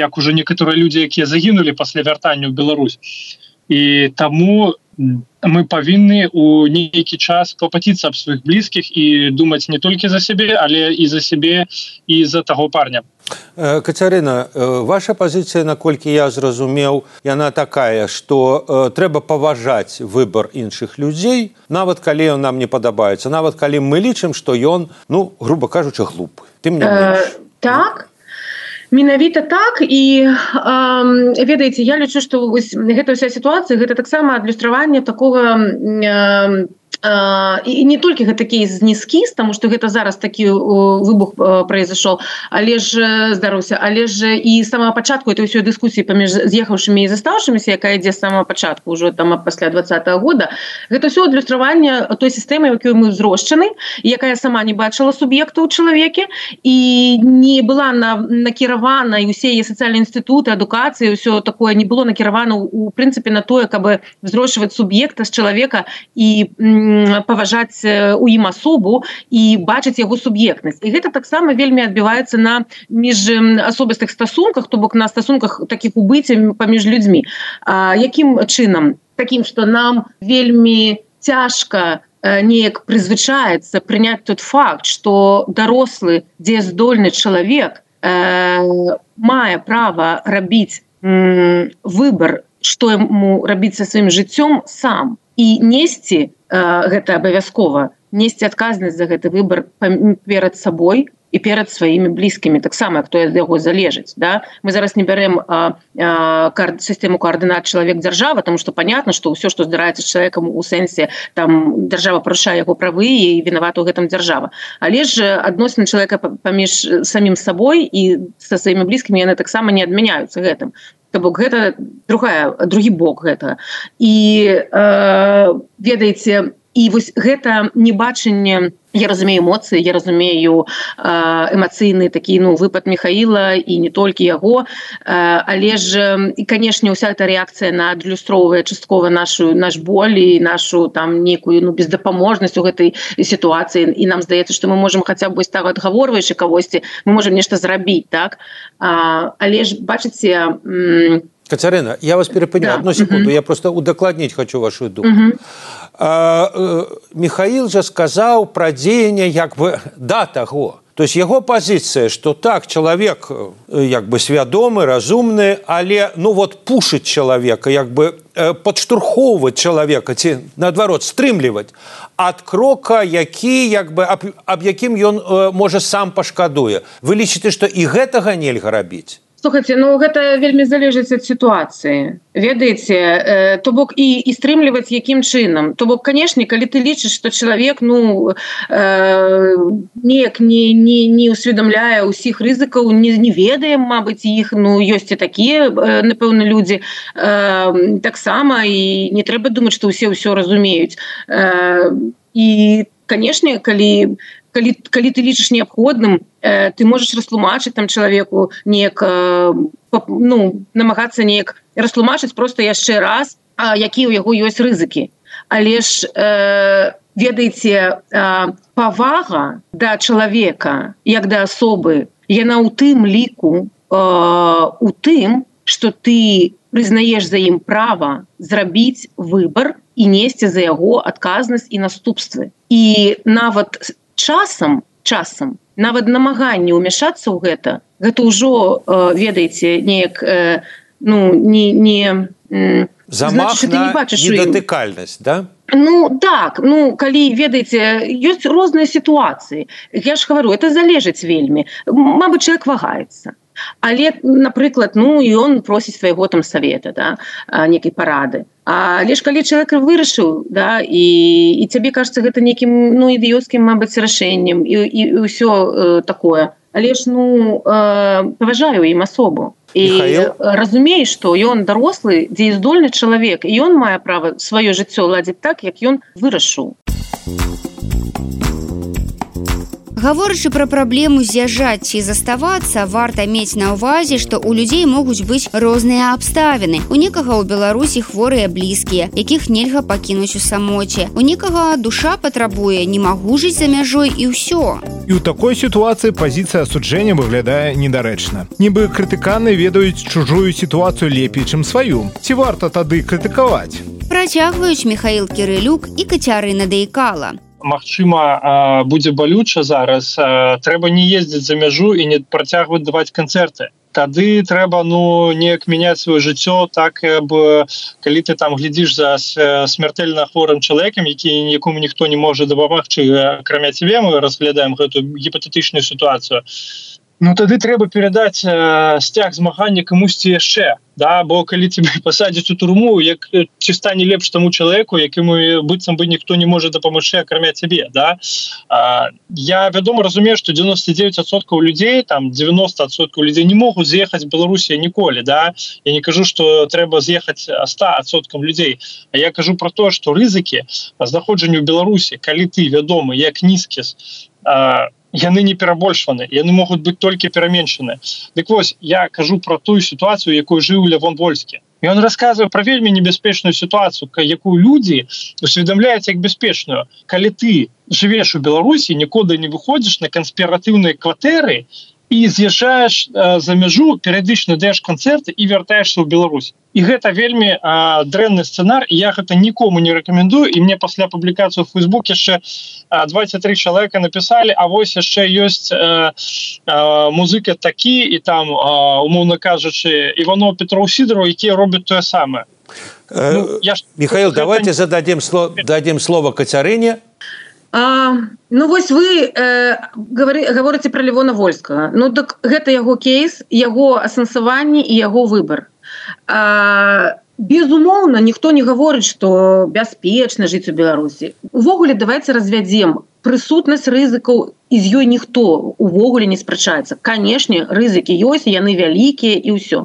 як уже некаторыя людзі якія загінулі пасля вяртання ў Беларусь і таму мы павінны у нейкі час клапаціцца аб сваіх блізкіх і думаць не толькі за сябе але і за сябе і за таго парня. Э, Кацярына э, ваша пазіцыя наколькі я зразумеў яна такая что э, трэба паважаць выбор іншых людзей нават калі ён нам не падабаецца нават калі мы лічым што ён ну грубо кажучы глупы. Ты мне так менавіта так і э, ведаеце я лічу што гэта ўся сітуацыя гэта таксама адлюстраванне такога э, і не толькі гэта кейс не скіз тому что гэта зараз такі выбух произошел але ж здароўся але ж і самого пачатку это ўсё дыскусіі паміж з'ехаўшымі і застаўшымися якая ідзе самого пачатку ўжо там пасля двадцатого года гэта все адлюстраванне той сістэмы якую мы зрошчаны якая сама не бачыла суб'екта ў чалавеке і не была на накіравана і усе яе сацыяльныя інстытуты адукацыі ўсё такое не было накіравана у прынцыпе на тое каб зрошваць суб'екта з чалавека і не паважаць у ім асобу і бачыць яго суб'ектнасць. І гэта таксама вельмі адбіваецца на між асобістых стасунках то бок на стасунках таких убыцця паміж людзьмі. Якім чынам? Таким что нам вельмі цяжка неяк прызвычаецца прыняць тот факт что дарослы дзе здольны чалавек э, мае права рабіць выбор что ему рабіць са сваім жыццём сам. І несці э, гэта абавязкова. Несці адказнасць за гэты выбор перад сабой і перад сваімі блізкімі. Таксама хто ад яго залежыць да? Мы зараз не бярем сістэму коаардынат чалавек дзяржава тому что понятно что ўсё что здараецца з чалавекам у сэнсе там дзяржава парушае яго правы і вінавата ў гэтым дзяржава. Але ж адносіны чалавека паміж самім сабой і са сваімі блізкімі яны таксама не адмяняюцца гэтым. То бок гэта другая другі бок гэта і э, ведаеце і вось гэта небачанне я разумею эмоцыі я разумею эмацыйны такі ну выпад михаила і не толькі яго. Але ж і канешне уся эта реакцыя на адлюстроўвае часткова нашу наш болі нашу там некую ну бездапаможнасць у гэтай сітуацыі. І нам здаецца что мы можем хаця бы так адгаворваючы кагосьці мы можем нешта зрабіць так? А, але ж бачыце Кацярына я вас перепыню да. одну секунду я просто удакладніць хочу вашу думку. Э, Михаил же сказаў пра дзеянне як бы да таго. То есть яго пазіцыя что так чалавек як бы свядомы разумны але ну вот пушыць чалавека як бы падштурхоўваць чалавека ці наадварот стрымліваць ад крока які як бы аб, аб якім ён можа сам пашкадуе вы лічыце што і гэтага нельга рабіць слухайте ну гэта вельмі залежыць ад сітуацыі. Ведаеце э, то бок і і стрымліваць якім чынам. То бок канешне калі ты лічыш что чалавек ну э, неяк не не не усведамляе ўсіх рызыкаў не не ведаем Мабыць іх ну ёсць і такія э, напэўна людзі э, таксама і не трэба думаць что ўсе ўсё разумеюць. Э, і канешне калі калі, калі ты лічыш неабходным э, ты можаш растлумачыць там чалавеку неяк э, ну намагацца неяк растлумачыць просто яшчэ раз а які ў яго ёсць рызыкі. Але ж э, ведаеце э, павага да чалавека як да асобы яна ў тым ліку э, у тым что ты прызнаеш за ім права зрабіць выбор і несці за яго адказнасць і наступствы. І нават часам часам нават намаганне ўмяшацца ў гэта. Гэта ўжо э, ведаеце неяк э, ну не не замахнатыкальнасць да? Ну так ну калі ведаеце ёсць розныя сітуацыі. Я ж говорю это залежыць вельмі. Мабыць человек вагаецца але напрыклад ну і он просіць свайго там совета да некай парады. Але ж калі чалавек вырашыў да і і цябе кажется гэта нейкім ну ідыёцкім Мабыць рашэннем і, і, і ўсё э, такое. Але ж ну э, паважаю ім асобу і разумееш што ён дарослы дзеяздольны чалавек і ён мае права сваё жыццё ладзіць так як ён вырашыў гаворачы пра праблему з'язджаць ці заставацца варта мець на ўвазе што у людзей могуць быць розныя абставіны у некага ў беларусі хворыя блізкія якіх нельга пакінуць у самоце у некага душа патрабуе не магу жыць за мяжой і ўсё і ў такой сітуацыі пазіцыя асуджэння выглядае недарэчна нібы крытыканы ведаюць чужую сітуацыю лепей чым сваю ці варта тады крытыкаваць працягваюць михаил кирылюк і кацярына даікала Магчыма будзе балюча зараз трэба не ездзіць за мяжу і не працягваць даваць канцэрты. Тады трэба ну неяк мяняць сваё жыццё так бы калі ты там глядзіш за смяртэльна хворым чалавекам які якому ніхто не можа дапамагчы акрамя цябе мы разглядаем гэту гіпатэтычную сітуацыю. Ну тады трэба перадаць сцяг змагання камусьці яшчэ да бо калі тебе пасадзіць у турму як ці стане лепш таму чалавеку якіму быццам бы ніхто не можа дапамагчы акрамя цябе да? А, я вядома разумею что 99соткаў людзей там 90соткаў людзей не могуць з'ехаць беларусія ніколі да? Я не кажу что трэба з'ехаць 100соткам людзей А я кажу про то что рызыкі знаходжанню беларусі калі ты вядомы як нізкі яны не перабольшваны яны могуць быць толькі пераменшаны. Дык вось я кажу про тую сітуацыю якую жыў лявон вольскі. Он рассказываю про вельмі небяспечную ситуацию якую люди усведомляюць як бяспечную. Калі ты живешь у беларусі нікуды не выходишь на конспиратыўныя кватэры і з'язджаеш э, за мяжу перыядычна даеш канцэрты і вяртаешься ў Беларусь. І гэта вельмі дрэнны сцэнар я гэта нікому не рэкамендую. І мне пасля публікацыю в фейсбук яшчэ 23 чалавека написали А вось яшчэ ёсць э, э, музыка такі і там умоўно кажучы Івано Петров сидору якія робяць тое самае ну, я. Михаил давайте зададим слово дадим слово кацярыне А, ну вось вы э, гаворыце пра левона вольскага ну так гэта яго кейс яго асэнсаванне і яго выбор безумоўна ніхто не гаворыць что бяспечна жыць у беларусі. Увогуле давайте развядзем. Прысутнасць рызыкаў і з ёй ніхто увогуле не спрачаецца. Канешне рызыкі ёсць яны вялікія і ўсё.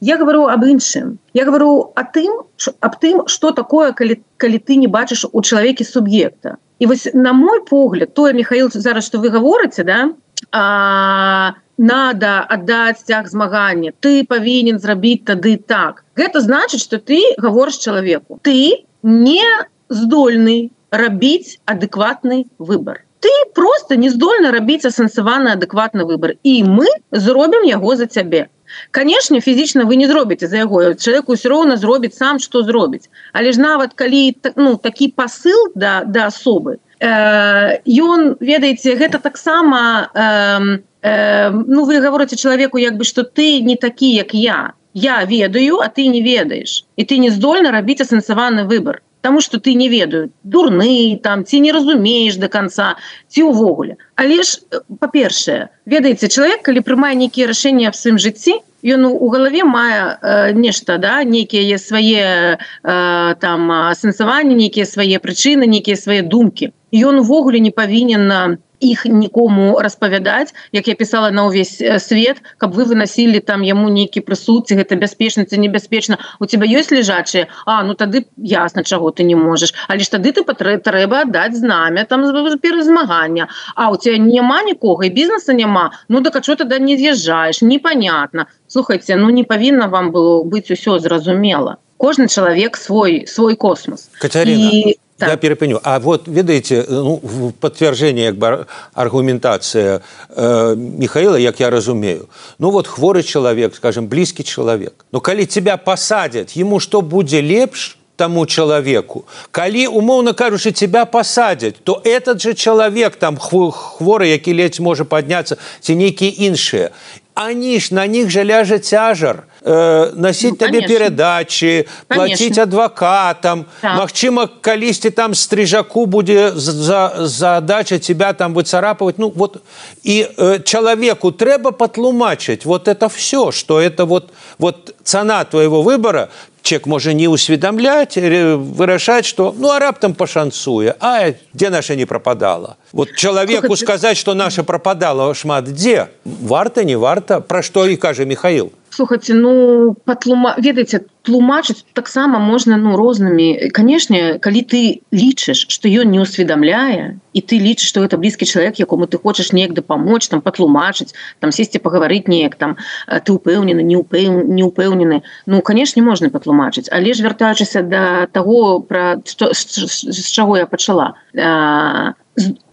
Я говорю об іншым. Я говорю о тым аб тым что такое калі калі ты не бачыш у чалавеке суб'екта і вось на мой погляд тое михаил зараз что вы гаворыце да а, надо аддаць сцяг змагання ты павінен зрабіць тады так. Гэта значыць что ты гаворыш чалавеку. Ты не здольны рабіць адэкватны выбор ты просто не здольна рабіць асэнсаваны адэкватны выбор і мы зробім яго за цябе канешне фізічна вы не зробіце за яго человеку ўсё роўна зробіць сам что зробіць але ж нават калі ну такі посыл да да асобы ён ведаеце гэта таксама э, э, ну вы гаворыце чалавеку як бы что ты не такі як я. Я ведаю а ты не ведаеш і ты не здольна рабіць асэнсаваны выбор Таму что ты не ведаю дурны там ці не разумееш до конца ці увогуле але ж па-першае ведаеце чалавек калі прымае нейкія рашэнні аб сваім жыцці ён у галаве мае э, нешта да нейкія свае э, там асэнсаванні нейкія свае прычыны нейкія свае думкі. Ён увогуле не павінен на іх нікому распавядаць як я писала на ўвесь свет каб вы выносілі там яму нейкі прысудцы гэта бяспечніца небяспечна. У тебя ёсць лежачыя? А ну тады ясна чаго ты не можаш. Але ж тады ты патрэ трэба аддаць знамя там перазмагання А у тебя няма нікога і бізнеса няма ну так а что тогда не з'язджаешь непонятно слухайте ну не павінна вам было быць усё зразумела. Кожны чалавек свой свой космос Катерина. І так. я перепыню А вот ведаеце ну, подтверждение як бы аргументация э, михаила як я разумею. Ну вот хворы человек скажем близкий человек. Но калі тебя посадят ему что будзе лепш тому человеку? Калі умоўно кажучы тебя посадят то этот же человек там хворы які ледзь можа подняться ці нейкія іншыя они ж на них же ляжа цяжар э, носить ну, табе перадачи платить адвокатам. Так. Мачыма калісьці там стрижаку будзе за задача тебя там выцарапывать. Ну вот и э, человеку трэба патлумачыць вот это все что это вот вот цана твоего выбора чек можа не усведомлять вырашаць что ну а раптам пашанцуе а где наша не пропадала? Вот человеку сказать что наша пропадала шмат дзе варта не варта про что и кажа михаил слухайте ну патлума ведаеце тлумачыць таксама можна ну рознымі канешне калі ты лічыш что ён не усведомляе і ты лічыш что это блізкі чалавек якому ты хочаш неяк дапамочь там патлумачыць там сесці пагаварыць неяк там ты упэўнены не упэў не упэўнены ну канешне можна патлумачыць. Але ж вяртаючыся да того про што з чаго я пачала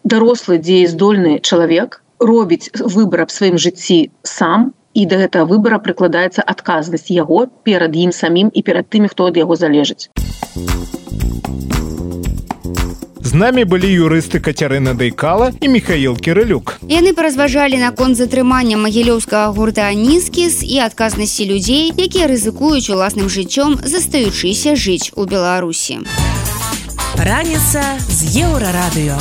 дарослы дзеяздольны чалавек робіць выбор аб сваім жыцці сам і да гэтага выбара прыкладаецца адказнасць яго перад ім самім і перад тымі хто ад яго залежыць. З намі былі юрысты кацярына дайкала і михаил кірылюк. Яны паразважалі наконт затрымання магілёўскага гурта нізкіс і адказнасці людзей якія рызыкуюць уласным жыццём застаючыся жыць у беларусі. Раніца з еўрарадыё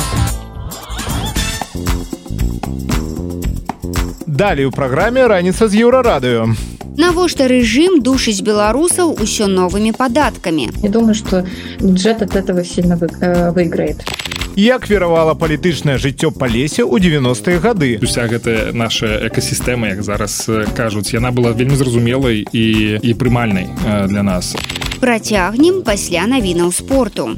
далей у праграме раніца з еўрарадыё навошта рэжым душыць беларусаў усё новымі падаткамі Я думаю что бюджет от этого сильно э, выиграет. Як веравала палітычнае жыццё па лесе ў 90-е гады? Уся гэтая наша экасістэма як зараз кажуць яна была вельмі зразумелай і і прымальнай для нас. Працягнем пасля навінаў спорту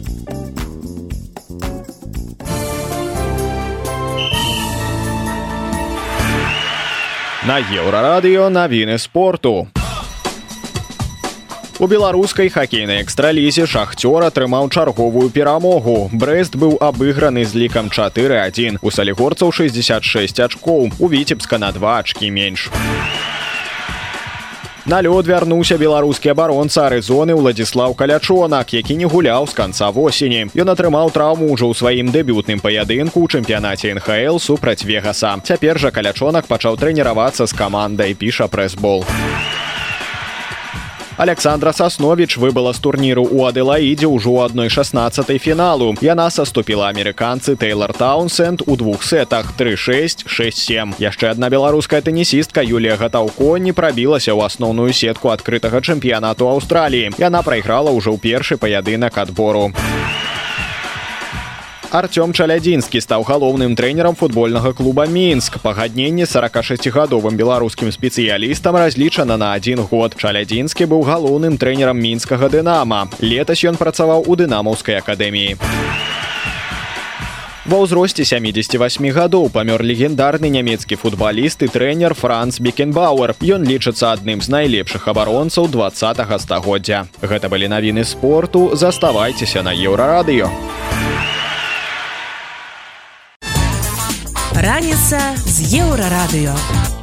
на еўрарадыё навіны спорту. У беларускай хакейнай экстралізе шахцёр атрымаў чарговую перамогу. Брэст быў абыграны з лікам 4-1. У салігорцаў 66 ачкоў, у віцебска на два ачкі менш. На лёд вярнуўся беларускі абаронца арызоны ўладзіслаў калячонак, які не гуляў з канца восені. Ён атрымаў траўму ўжо ў сваім дэбютным паядынку ў чэмпіянаце НХл супраць вегаса. Цяпер жа калячонак пачаў трэніравацца з камандай піша прэсбол. Александра Сасновіч выбыла з турніру ў Аделаідзе ўжо ў адной 16 фіналу. Яна саступіла амерыканцы Тейлор Таунсенд у двух сетах 3667. Яшчэ адна беларуская тэнісістка Юлія Гатаўко не прабілася ў асноўную сетку адкрытага чэмпіянату Аўстраліі. Яна прайграла ўжо ў першы паядынак адбору. Артём Чалядзінскі стаў галоўным трэнерам футбольнага клуба Мінск. Пагадненне 46гадовым беларускім спецыялістам разлічана на адзін год. Чалядзінскі быў галоўным трэнерам мінскага дынама. Летась ён працаваў у дынамаўскай акадэміі. Ва ўзросце 78 гадоў памёр легендарны нямецкі футбаліст і трэнер Франц Бекенбауэр. Ён лічыцца адным з найлепшых абаронцаў два стагоддзя. Гэта былі навіны спорту, заставайцеся на еўрарадыё. Раніца з еўрарадыё.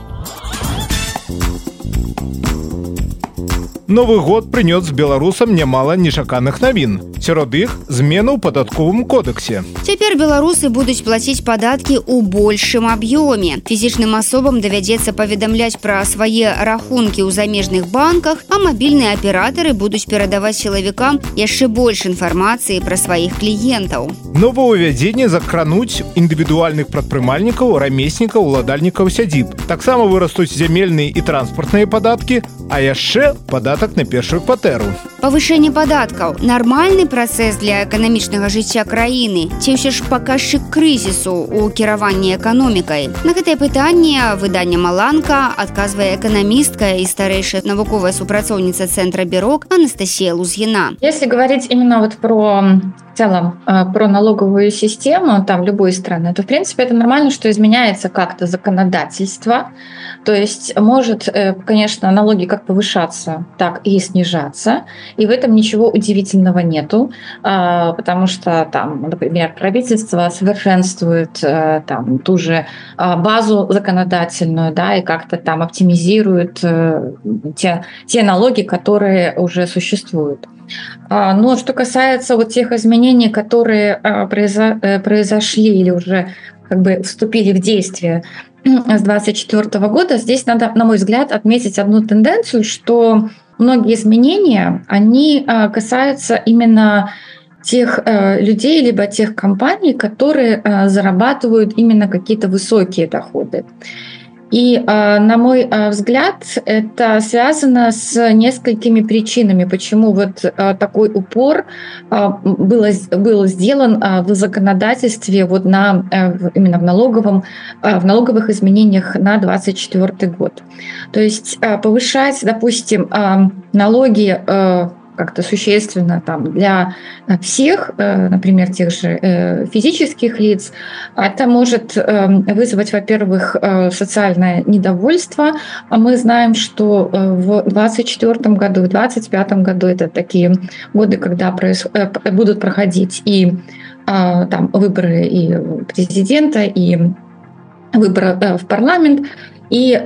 Новы год прынёс беларусам нямала нечаканых навін. Сярод іх змены ў падатковым кодексе. Цяпер беларусы будуць плаціць падаткі ў большым аб'ёме. Фізічным асобам давядзецца паведамляць пра свае рахункі ў замежных банках, а мабільныя аператары будуць перадаваць сілавікам яшчэ больш інфармацыі пра сваіх кліентаў. Новаўвядзенне закрануць індывідуальных прадпрымальнікаў, рамеснікаў, уладальнікаў сядзіб. Таксама вырастуць зямельныя і транспартныя падаткі, а яшчэ падатак на першую кватэру. Павышэнне падаткаў нармальны працэс для эканамічнага жыцця краіны ці ўсё ж паказчык крызісу ў кіраванні эканомікай. На гэтае пытанне выдання маланка адказвае эканамістка і старэйшая навуковая супрацоўніца цэнтра бюрок Анастасія Лузгіна. Если говорить именно вот про в целом про налоговую систему там любой страны, то в принципе это нормально, что изменяется как-то законодательство. То есть может, конечно, налоги как повышаться, так и снижаться. И в этом ничего удивительного нету, потому что там, например, правительство совершенствует там ту же базу законодательную, да, и как-то там оптимизирует те, те налоги, которые уже существуют. Но что касается вот тех изменений, которые произошли или уже как бы вступили в действие с 24 года, здесь надо, на мой взгляд, отметить одну тенденцию, что многие изменения, они касаются именно тех людей, либо тех компаний, которые зарабатывают именно какие-то высокие доходы. И, на мой взгляд, это связано с несколькими причинами, почему вот такой упор было, был сделан в законодательстве вот на, именно в, налоговом, в налоговых изменениях на 2024 год. То есть повышать, допустим, налоги как-то существенно там для всех, например, тех же физических лиц, это может вызвать, во-первых, социальное недовольство. А мы знаем, что в 2024 году, в 2025 году это такие годы, когда проис... будут проходить и там выборы и президента, и выборы в парламент. И,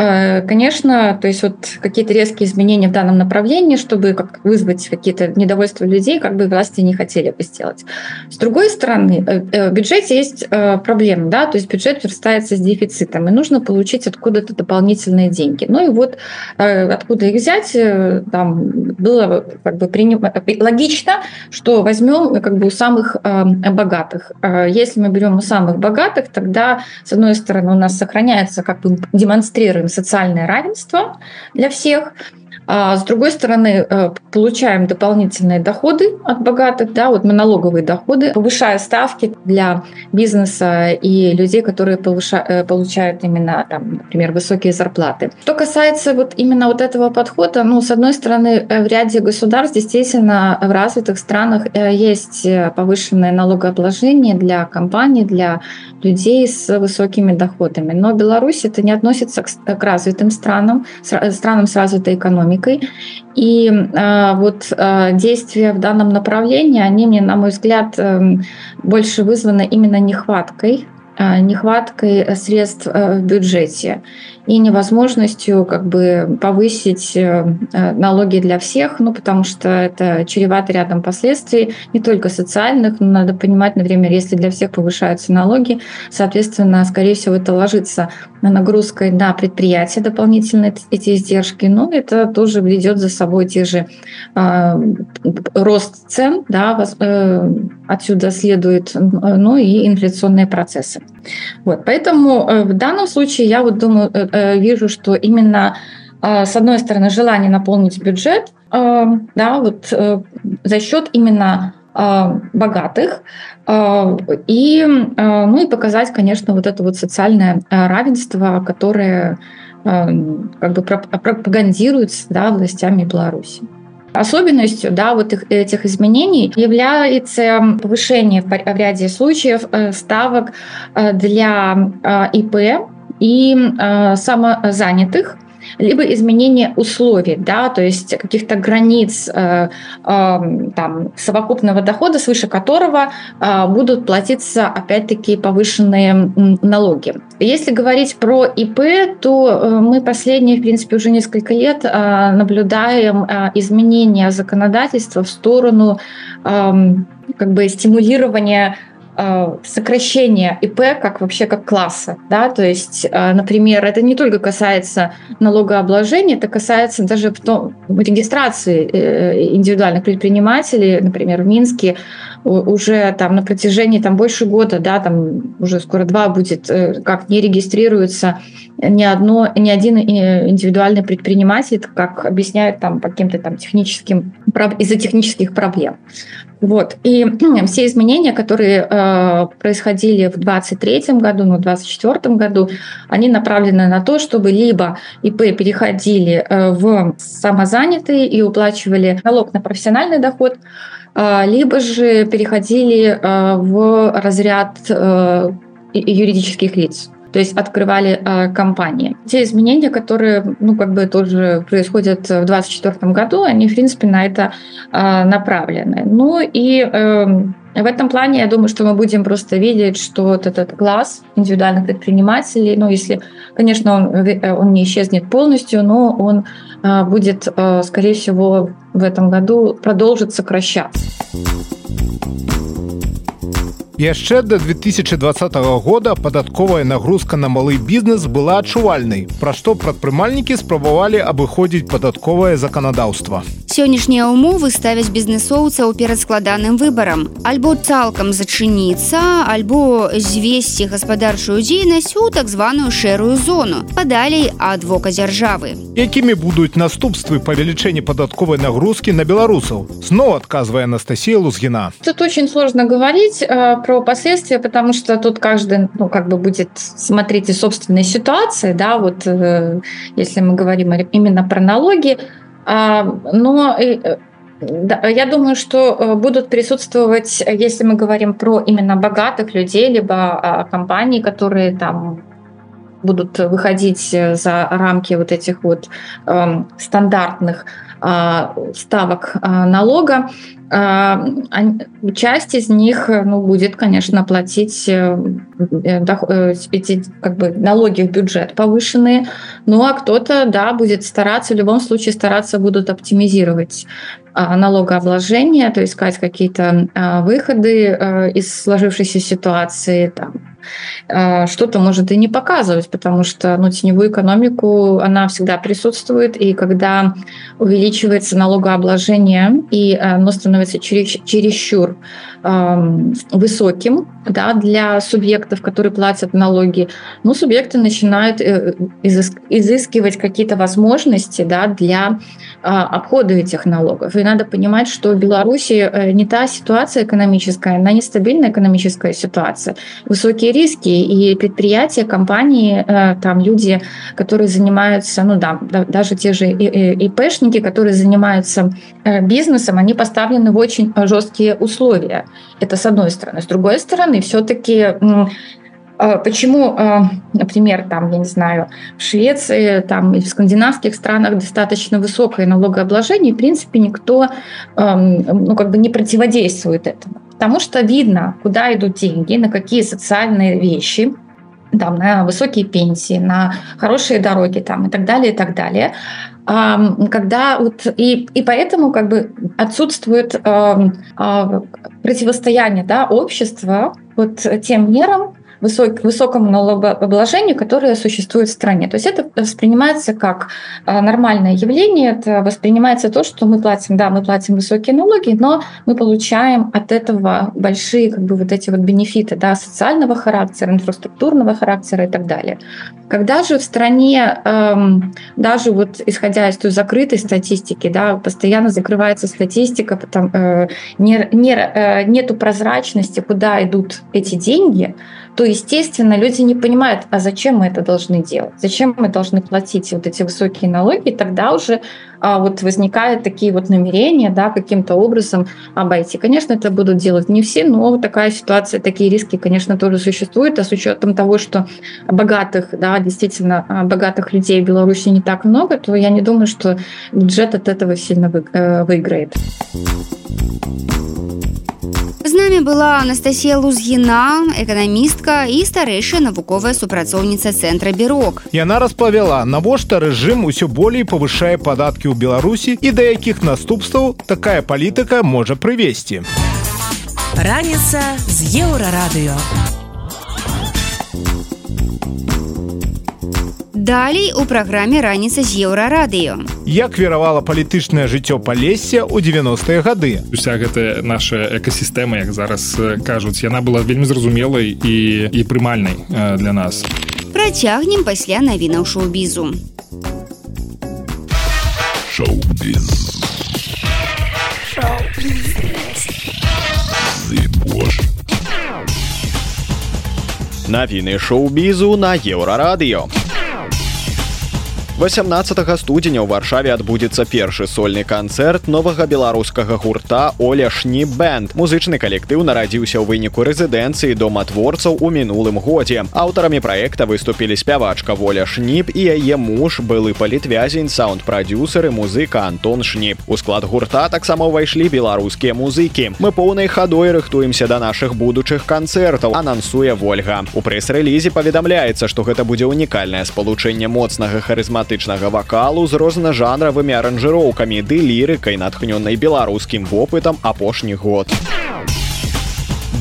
конечно, то есть вот какие-то резкие изменения в данном направлении, чтобы как вызвать какие-то недовольства людей, как бы власти не хотели бы сделать. С другой стороны, в бюджете есть проблема, да, то есть бюджет верстается с дефицитом, и нужно получить откуда-то дополнительные деньги. Ну и вот откуда их взять, там было как бы приним... логично, что возьмем как бы у самых богатых. Если мы берем у самых богатых, тогда, с одной стороны, у нас сохраняется как бы демонстрация демонстрируем социальное равенство для всех, с другой стороны, э, получаем дополнительные доходы от богатых, да, вот мы налоговые доходы, повышая ставки для бизнеса и людей, которые повыша, э, получают именно, там, например, высокие зарплаты. Что касается вот именно вот этого подхода, ну, с одной стороны, э, в ряде государств действительно в развитых странах есть повышенное налогообложение для компаний, для людей с высокими доходами. Но Беларусь это не относится к развитым странам, странам с развитой экономикой экономикой. И э, вот э, действия в данном направлении, они мне, на мой взгляд, э, больше вызваны именно нехваткой Э, нехваткой средств э, в бюджете и невозможностью как бы повысить э, налоги для всех, ну, потому что это чревато рядом последствий, не только социальных, но надо понимать, например, если для всех повышаются налоги, соответственно, скорее всего, это ложится на нагрузкой на предприятия дополнительные эти издержки, но это тоже ведет за собой те же э, рост цен, да, э, отсюда следует, ну и инфляционные процессы. Вот, поэтому э, в данном случае я вот думаю, э, э, вижу, что именно с одной стороны желание наполнить бюджет, да, вот за счет именно богатых и ну и показать, конечно, вот это вот социальное равенство, которое как бы пропагандируется да, властями Беларуси. Особенностью да, вот их, этих изменений является повышение в ряде случаев э, ставок э, для э, ИП и самозанятых – либо изменение условий, да, то есть каких-то границ э, э, там, совокупного дохода, свыше которого э, будут платиться опять-таки повышенные налоги. Если говорить про ИП, то э, мы последние, в принципе, уже несколько лет э, наблюдаем э, изменения законодательства в сторону э, как бы стимулирования сокращение ИП как вообще как класса, да, то есть, э, например, это не только касается налогообложения, это касается даже в том, регистрации э, индивидуальных предпринимателей, например, в Минске уже там на протяжении там больше года, да, там уже скоро два будет, как не регистрируется ни одно, ни один индивидуальный предприниматель, как объясняют там по каким-то там техническим из-за технических проблем. Вот. И все изменения, которые э, происходили в 2023 году, ну, в 2024 году, они направлены на то, чтобы либо ИП переходили э, в самозанятые и уплачивали налог на профессиональный доход, э, либо же переходили э, в разряд э, юридических лиц то есть открывали э, компании. Те изменения, которые, ну, как бы тоже происходят в 2024 году, они, в принципе, на это э, направлены. Ну и э, в этом плане я думаю, что мы будем просто видеть, что вот этот класс индивидуальных предпринимателей, ну, если, конечно, он, э, он не исчезнет полностью, но он будет, скорее всего, в этом году продолжит сокращаться яшчэ до 2020 года падатковая нагрузка на малы бізнес была адчувальнай пра што прадпрымальнікі спрабавалі абыходзіць падатковае заканадаўства. Сённяшнія умовы ставяць бізнесоўцаў перад складаным выбарам. Альбо цалкам зачыніцца альбо звесці гаспадарчую дзейнасць у так званую шэрую зону падалей ад вока дзяржавы. Якімі будуць наступствы павелічэння падатковай нагрузкі на беларусаў? Зноў адказвае Анастасія лузгіна. Тут очень сложно говорить про последствия, потому что тут каждый, ну, как бы будет смотреть из собственной ситуации, да, вот э, если мы говорим именно про налоги, а, но э, да, я думаю, что э, будут присутствовать, если мы говорим про именно богатых людей, либо а, компаний, которые там будут выходить за рамки вот этих вот э, стандартных э, ставок э, налога, часть из них ну, будет, конечно, платить э, э, эти как бы, налоги в бюджет повышенные, ну а кто-то да, будет стараться, в любом случае стараться будут оптимизировать налогообложение, то есть искать какие-то выходы э, из сложившейся ситуации, там, что-то может и не показывать, потому что ну, теневую экономику она всегда присутствует, и когда увеличивается налогообложение, и оно становится чересчур высоким да, для субъектов, которые платят налоги, ну, субъекты начинают э, изыскивать какие-то возможности да, для обхода этих налогов. И надо понимать, что в Беларуси э, не та ситуация экономическая, она нестабильная экономическая ситуация. Высокие риски и предприятия, компании, э, там люди, которые занимаются, ну да, даже те же ИПшники, которые занимаются бизнесом, они поставлены в очень жесткие условия. Это с одной стороны. С другой стороны, все-таки Почему, например, там, я не знаю, в Швеции там, или в скандинавских странах достаточно высокое налогообложение, в принципе, никто ну, как бы не противодействует этому. Потому что видно, куда идут деньги, на какие социальные вещи, там, на высокие пенсии, на хорошие дороги там, и так далее, и так далее когда вот и, и поэтому как бы отсутствует противостояние да, общества вот тем мерам, высок, высокому налогообложению, которое существует в стране. То есть это воспринимается как а, нормальное явление, это воспринимается то, что мы платим, да, мы платим высокие налоги, но мы получаем от этого большие как бы вот эти вот бенефиты да, социального характера, инфраструктурного характера и так далее. Когда же в стране, эм, даже вот исходя из той закрытой статистики, да, постоянно закрывается статистика, потому, э, не, не, э, нету прозрачности, куда идут эти деньги, то, естественно, люди не понимают, а зачем мы это должны делать, зачем мы должны платить вот эти высокие налоги, и тогда уже а, вот возникают такие вот намерения, да, каким-то образом обойти. Конечно, это будут делать не все, но такая ситуация, такие риски, конечно, тоже существуют, а с учетом того, что богатых, да, действительно а, богатых людей в Беларуси не так много, то я не думаю, что бюджет от этого сильно э, выиграет. З намі была Анастасія Лузгіна, эканамістка і старэйшая навуковая супрацоўніца цэнтра бюрок. Яна распавяла, навошта рэжым усё болей павышае падаткі ў Беларусі і да якіх наступстваў такая палітыка можа прывесці. Раніца з еўрарадыё. Далей у праграме раніца з еўрарадыё. Як веравала палітычнае жыццё палесся ў 90-е гады. Уся гэтая наша экасістэма, як зараз кажуць, яна была вельмі зразумелай і, і прымальнай для нас. Працягнем пасля навінаў шоу-бізу. Шоу-біз. Навіны шоу-бізу на еўрарадыё. 18 студзеня ў варшаве адбудзецца першы сольны канцэрт новага беларускага гурта оляшні бэнд музычны калектыў нарадзіўся ў выніку рэзідэнцыі дома творцаў у мінулым годзе. Аўтарамі праекта выступілі спявачка воля шніп і яе муж былы палітвязень саунд-прадюсеры музыка антон шніп. У склад гурта таксама ўвайшлі беларускія музыкі. Мы поўнай хадой рыхтуемся да нашых будучых канцэртаў анансуе ольга у прэс-рэлізе паведамляецца што гэта будзе унікальнае спалучэнне моцнага харызмата драматычнага вакалу з рознажанравымі аранжыроўкамі ды лірыкай натхнёнай беларускім вопытам апошні год.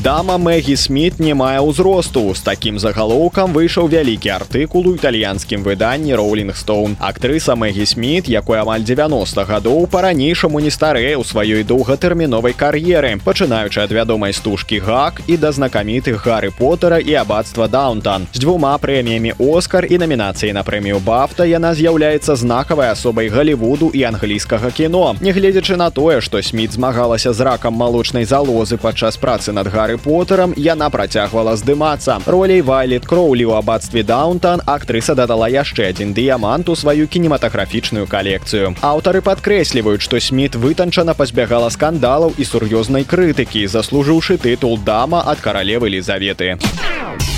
Дама Мэгі Сміт не мае ўзросту. З такім загалоўкам выйшаў вялікі артыкул у італьянскім выданні Роулінг Стоун. Актрыса Мэгі Сміт, якой амаль 90 гадоў па-ранейшаму не старэ ў сваёй доўгатэрміновай кар'еры, пачынаючы ад вядомай стужкі гак і да знакамітых Гары Потара і абацтва Даунтан. З дзвюма прэміямі Оскар і намінацыі на прэмію Бафта яна з'яўляецца знакавай асобай Галівуду і англійскага кіно. Нягледзячы на тое, што Сміт змагалася з ракам малочнай залозы падчас працы над Гары гары поттерам яна працягвала здымацца. Ролей вайлет кроулі ў абадстве даунтан актрыса дадала яшчэ адзін дыямант у сваю кінематаграфічную калекцыю. Аўтары падкрэсліваюць што сміт вытанчана пазбягала скандалаў і сур'ёзнай крытыкі заслужыўшы тытул дама ад каралевы лізаветы. а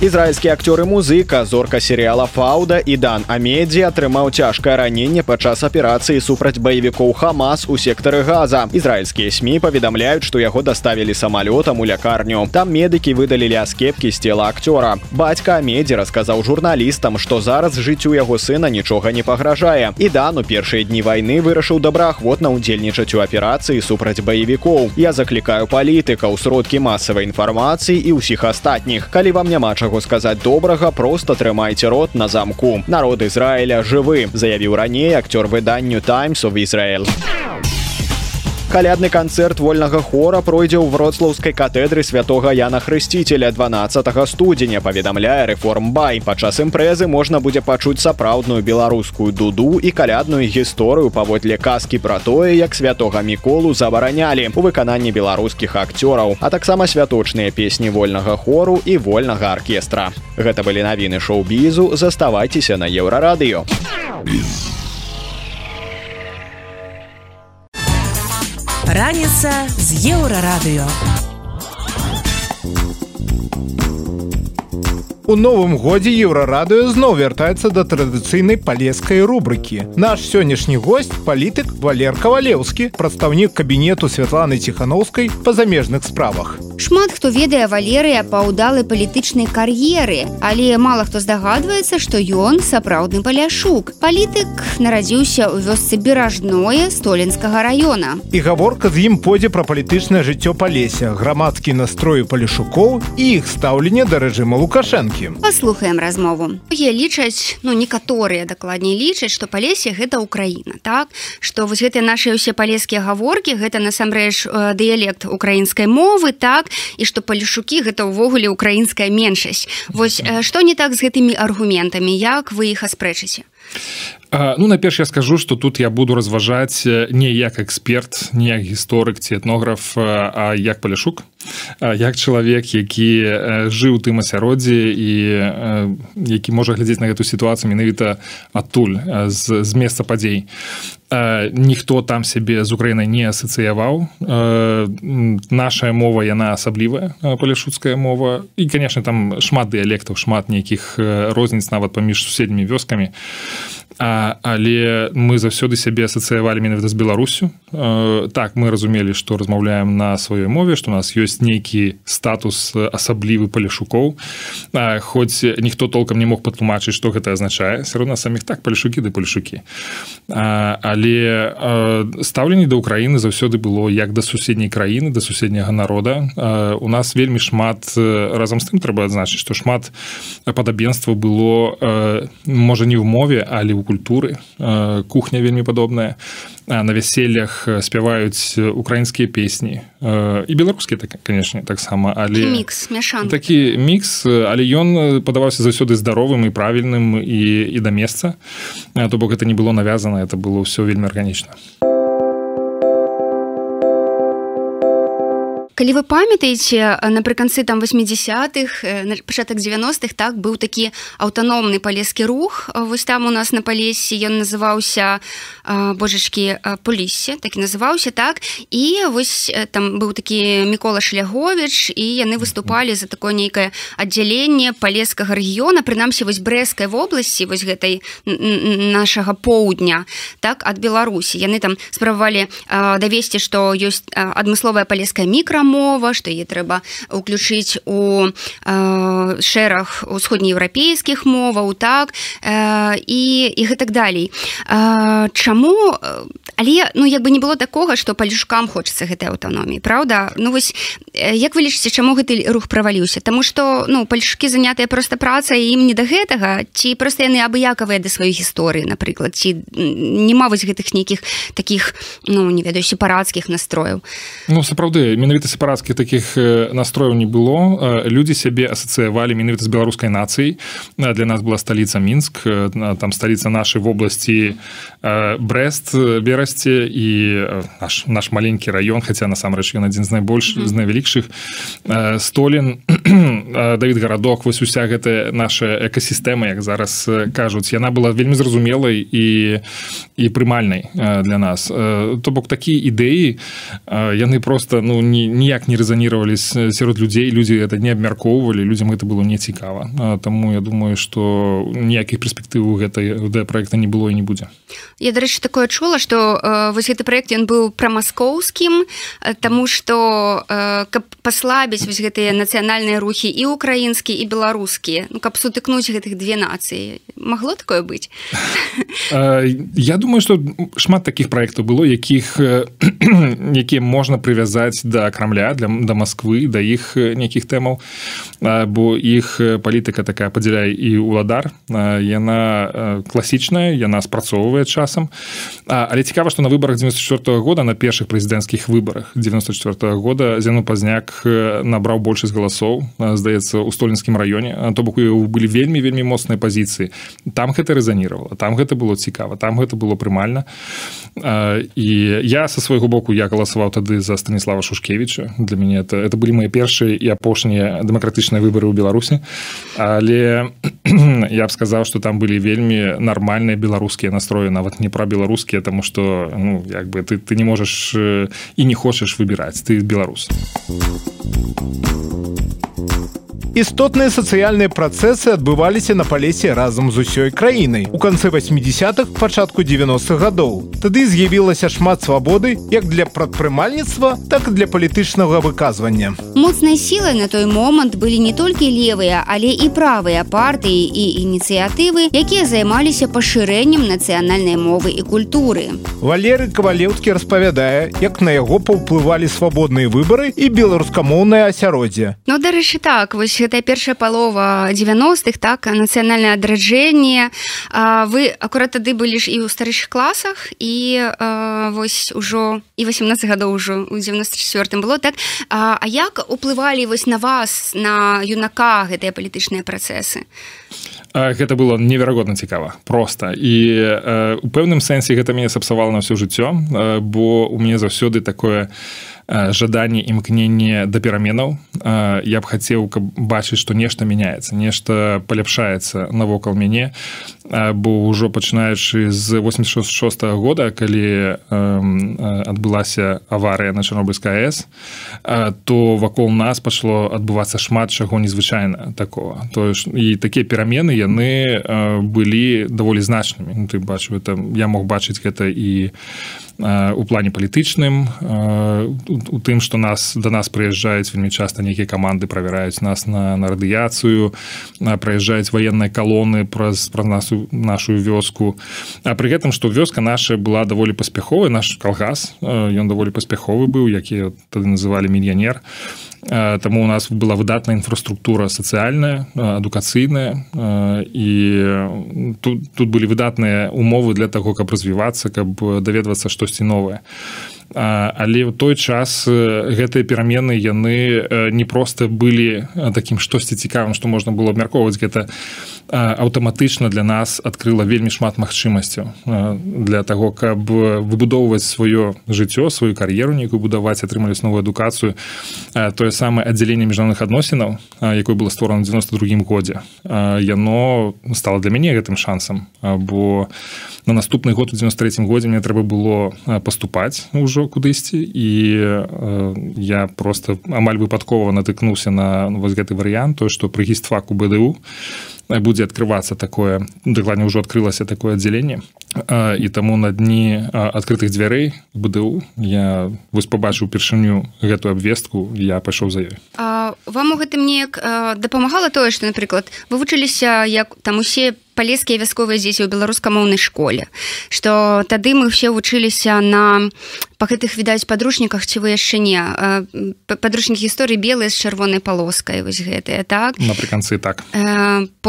ізраільскі акцёр і музыка зорка серыяла фаўда і дан амедзі атрымаў цяжкае раненне падчас аперацыі супраць баевікоў хамас у сектары газа ізраільскія сМ паведамляюць што яго даставілі самалётам у лякарню. Там медыкі выдалілі аскепкі з цела акцёра. Бацька амедзі расказаў журналістам што зараз жыццю яго сына нічога не пагражае. І дан у першыя дні вайны вырашыў добраахвотна ўдзельнічаць у аперацыі супраць баевікоў. Я заклікаю палітыка ў сродкі масавай інфармацыі і ўсіх астатніх. Калі вам няма чаго чаго сказаць добрага просто трымайце рот на замку. Народ Ізраіля жывы заявіў раней акцёр выданню таймс of Ізраэль калядны канцэрт вольнага хора пройдзе ў вроцлаўскай катедры святого Яна хрысціцеля 12 студзеня паведамляе рэформбай падчас імпрэзы можна будзе пачуць сапраўдную беларускую дуду і калядную гісторыю паводле казкі пра тое як святого міколу забаранялі у выкананні беларускіх акцёраў а таксама святочныя песні вольнага хору і вольнага аркестра. Гэта былі навіны шоу-бізу. Заставайцеся на еўрарадыё Раніца з еўрарадыё. У новым годзе еўрарадыё зноў вяртаецца да традыцыйнай палескай рубрыкі. Наш сённяшні госць палітык Валер Кавалеўскі, прадстаўнік кабінету Святланы Ціханаўскай па замежных справах. Шмат хто ведае валерыя па ўдалай палітычнай кар'еры, але мала хто здагадваецца, што ён сапраўдны паляшук. Палітык нарадзіўся ў вёсцы беражное столенскага раёна. І гаворка з ім пойдзе пра палітычнае жыццё палеся, грамадскі настрою палешукоў і іх стаўленне да рэжыма Лукашэнкі думкі паслухаем размову. Я лічаць ну некаторыя дакладней лічаць што палесе гэта Украіна так? Што вось гэтыя наши ўсе палескія гаворкі гэта насамрэч дыялект украінскай мовы так? І што палешукі гэта ўвогуле украінская меншасць. Вось што не так з гэтымі аргументамі? Як вы іх аспрэчыце Ну найперш я скажу что тут я буду разважаць не як эксперт не як гісторык ці этнограф а як паляшук як чалавек які жыў тым асяроддзі і які можа глядзець на гэту сітуацыю менавіта адтуль з, з месца падзей ніхто там сябе з украінай не асацыяваў наша мова яна асаблівая паляшуцкая мова. І конечно там шмат дыялектаў шмат нейкіх розніц нават паміж суседнімі вёскамі А, але мы заўсёды сябе асацыявалі менавіта з беларусю э, так мы разумелі што размаўляем на сваёй мове што у нас ёсць нейкі статус асаблівы паляшукоў хоць ніхто толкам не мог патлумачыць што гэта азначае все равно саміх так паляшукі ды паляшукі але э, стаўленне да ўкраіны заўсёды было як да суседняй краіны да суседняга народа. Э, у нас вельмі шмат разам з тым трэба адзначыць што шмат падабенства было можа не ў мове але у культуры. Кухня вельмі падобная на вяселлях спяваюць украінскія песні і беларускія так канешне таксама але мікс такі мікс але ён падаваўся заўсёды здаровым і правільным і і да месца то бок это не было навязана это было ўсё вельмі арганічна а калі вы памятаеце напрыканцы там 80-х пачатак 90-х так быў такі аўтаномны палескі рух вось там у нас на палесе ён называўся божачкі полісе так і называўся так. І вось там быў такі мікола шляггович і яны выступалі за такое нейкае аддзяленне палескага рэгіёна прынамсі вось брэскай вобласці вось гэтай нашага поўдня так ад беларусі. Яны там спрабавалі давесці што ёсць адмысловая палеская мікра мова што е трэба уключыць у э, шэраг усходнееўрапейскіх моваў так э, і і гэтак далей. Э, чаму але ну як бы не было такога што палюшкам хочацца гэтай аўтаноміі Праўда? Ну вось як вы лічыце чаму гэты рух праваліўся? Таму што ну пальшкі занятыя проста праца ім не да гэтага ці проста яны абыякавыя да сваёй гісторыі напрыклад ці нема вось гэтых нейкіх таких ну не ведаю сепарацкіх настрояў? Ну сапраўды менавіта сепарацкіх таких настрояў не было. Людзі сябе асацыявалі менавіта з беларускай нацыяй для нас была сталіца мінск там сталіца нашай вобласці брест берасці і наш наш маленькі раён хаця насамрэч ён адзін з найбольш з найвялікшых столен давід гарадок вось уся гэтая наша экасістэма як зараз кажуць яна была вельмі зразумелай і і прымальнай для нас. То бок такія ідэі яны просто ну не не ніяк не рэзанировали сярод людзей людзі это не абмяркоўвалі людзям это было не цікава Таму я думаю что ніякіх перспектыў гэта проекта не было і не будзе я дарэчы такое чула что э, вось гэты проект ён быў пра маскоўскім тому что э, каб паслабіць вось гэтыя нацыянальныя рухі і украінскі і беларускія ну каб сутыкнуць гэтых две нацыі магло такое быць Я думаю что шмат таких проектаў было якіх якія можна прывязаць да крамля для да Москвы да іх нейкіх тэмаў. Бо іх палітыка такая падзяляе і уладар яна класічная яна спрацоўвае часам. Але цікава што на выборах 94 -го года на першых прэзідэнцкіх выборах 94 -го года зену пазняк набраў большасць галасоў здаецца у столінскім раёне. То бок былі вельмі вельмі моцныя пазіцыі. Там гэта рэзаніравала там гэта было цікава там гэта было прымальна. І я со свайго боку я галасаваў тады за станіслава шушкевича для мяне это это былі мои першыя і апошнія дэмакратычныя выборы ў беларусі але я б сказаў что там былі вельмі нармальныя беларускія настроі нават не пра беларускія тому что ну як бы ты ты не можаш і не хочаш выбіраць ты беларус істотныя сацыяльныя працэсы адбываліся на палесе разам з усёй краінай. У канцы 80-х пачатку 90-х гадоў тады з'явілася шмат свабоды як для прадпрымальніцтва так і для палітычнага выказвання. Моцнай сілай на той момант былі не толькі левыя але і правыя партыі і ініцыятывы якія займаліся пашырэннем нацыянальнай мовы і культуры. Валеры кавалеўскі распавядае як на яго паўплывалі свабодныя выбары і беларускамоўнае асяроддзе. Ну дарэчы так вось гэтая першая палова 90-х так нацыянальнае адраджэнне вы акурат тады былі ж і ў старэйшых класах і вось ужо і 18 гадоў ужо у 94 было так? А, а як уплывалі вось на вас на юнака гэтыя палітычныя працэсы? Гэта было неверагодна цікава просто і э, у пэўным сэнсе гэта мяне сапсавала на ўсё жыццё э, бо у мяне заўсёды такое у жаданне імкнення да пераменаў. Я б хацеў каб бачыць што нешта мяняецца нешта паляпшаецца навокал мяне. Бо ўжо пачынаючы з 86 -го года калі адбылася аварыя на чарнобыльская с то вакол нас пашло адбывацца шмат чаго незвычайна такого то і такія перамены яны былі даволі значнымі. Ну, ты бачу это я мог бачыць гэта і у плане палітычным у тым што нас да нас прыязджаюць вельмі часта нейкія каманды правяраюць нас на на радыяцыю праязджаюць военныя калоны праз праз нас нашу вёску. А пры гэтым што вёска наша была даволі паспяховая наш калгас ён даволі паспяховы быў які тады называлі мільянер Таму у нас была выдатная інфраструктура сацыяльная адукацыйная і тут, тут былі выдатныя умовы для таго каб развівацца каб даведвацца штосьці новае але ў той час гэтыя перамены яны не проста былі такім штосьці цікавым што можна было абмяркоўваць. Гэта аўтаматычна для нас адкрыла вельмі шмат магчымасцяў для таго каб выбудоўваць сваё жыццё сваю кар'еру нейкую будаваць атрымались новую адукацыю. Тое самае аддзяленне міжнародных адносінаў якое было створана 92 годзе. Яно стало для мяне гэтым шансам бо на наступны год у 93 годзе мне трэба было паступаць кудысьці і я просто амаль выпадкова натыкнуўся на ну, вось гэты варыянт то што пры гістфаку бДУ будзе открыввацца такое дакладне ўжо адкрылася такое аддзяленне і таму на дні адкрытых дзвярэй бДУ я вось побачыў упершыню гэтую абвестку я пайшоў за ёй. Вам у гэтым неяк дапамагала тое што напрыклад вывучыліся як там усе палескія вясковыя дзеці ў беларускамоўнай школе што тады мы все вучыліся на па гэтых відаць падручніках ці вы яшчэ не падручнік гісторыі белыя з чырвонай палоскай вось гэтыя так? Напрыканцы так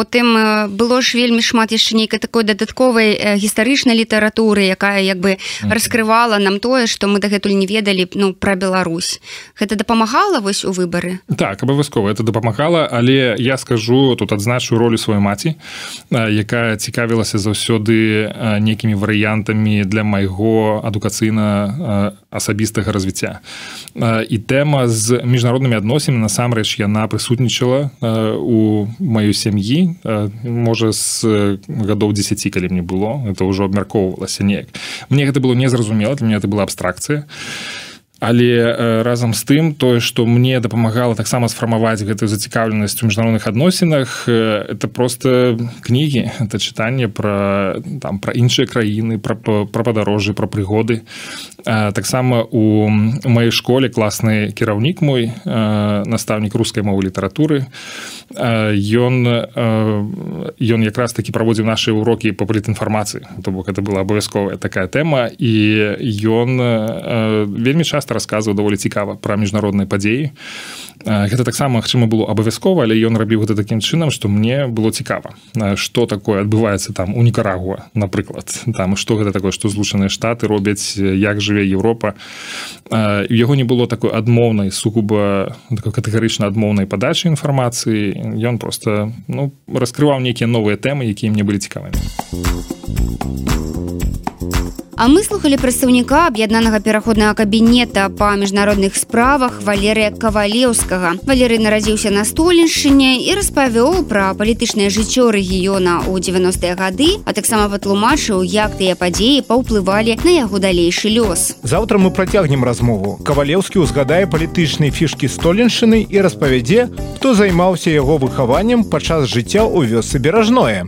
потым было ж вельмі шмат яшчэ нейкай такой дадатковай гістарычнай літаратуры якая як бы раскрывала нам тое што мы дагэтуль не ведалі ну пра Беларусь. Гэта дапамагала вось у выбары? Так абавязкова это дапамагала але я скажу тут адзначу ролю сваёй маці якая цікавілася заўсёды нейкімі варыянтамі для майго адукацыйна асабістага развіцця. І тэма з міжнароднымі адносінамі насамрэч яна прысутнічала у маёй сям'і можа з гадоў 10 калі мне было. Это ўжо абмяркоўвалася неяк. Мне гэта было незразумела для меня это была абстракцыя але разам з тым тое што мне дапамагала таксама сфармаваць гэтую зацікаўленасць у міжнародных адносінах это просто кнігі это чытанне про там про іншыя краіны про пра падарожжы про прыгоды. Таксама у маёй школе класны кіраўнік мой настаўнік рускай мовы літаратуры. Ён ён якраз таки праводзіў наши урокі по палітінфармацыі то бок это была абавязковая такая тэма. І ён вельмі часто рассказываў даволі цікава пра міжнародныя падзеі. Гэта таксама магчыма было абавязкова але ён рабіў гэта такім чынам што мне было цікава. Что такое адбываецца там у нікарагуа напрыклад. Там што гэта такое што злучаныя штаты робяць як жыве Еўропа. У яго не было такой адмоўнай сугуба катэгарычна адмоўнай падачы інфармацыі. Ён просто ну раскрываў нейкія новыя тэмы якія мне былі цікавымі А мы слухали прадстаўніка аб'яднанага пераходнага кабінета па міжнародных справах валерыя кавалеўскага. Валерый нарадзіўся на столеншыне і распавёў пра палітычнае жыццё рэгіёна ў 90-е гады а таксама патлумачыў як тыя падзеі паўплывалі на яго далейшы лёс. Заўтра мы працягнем размову. Кавалеўскі ўзгадае палітычнай фішкі столеншыны і распавядзе хто займаўся яго выхаваннем падчас жыцця ў вёсцы беражное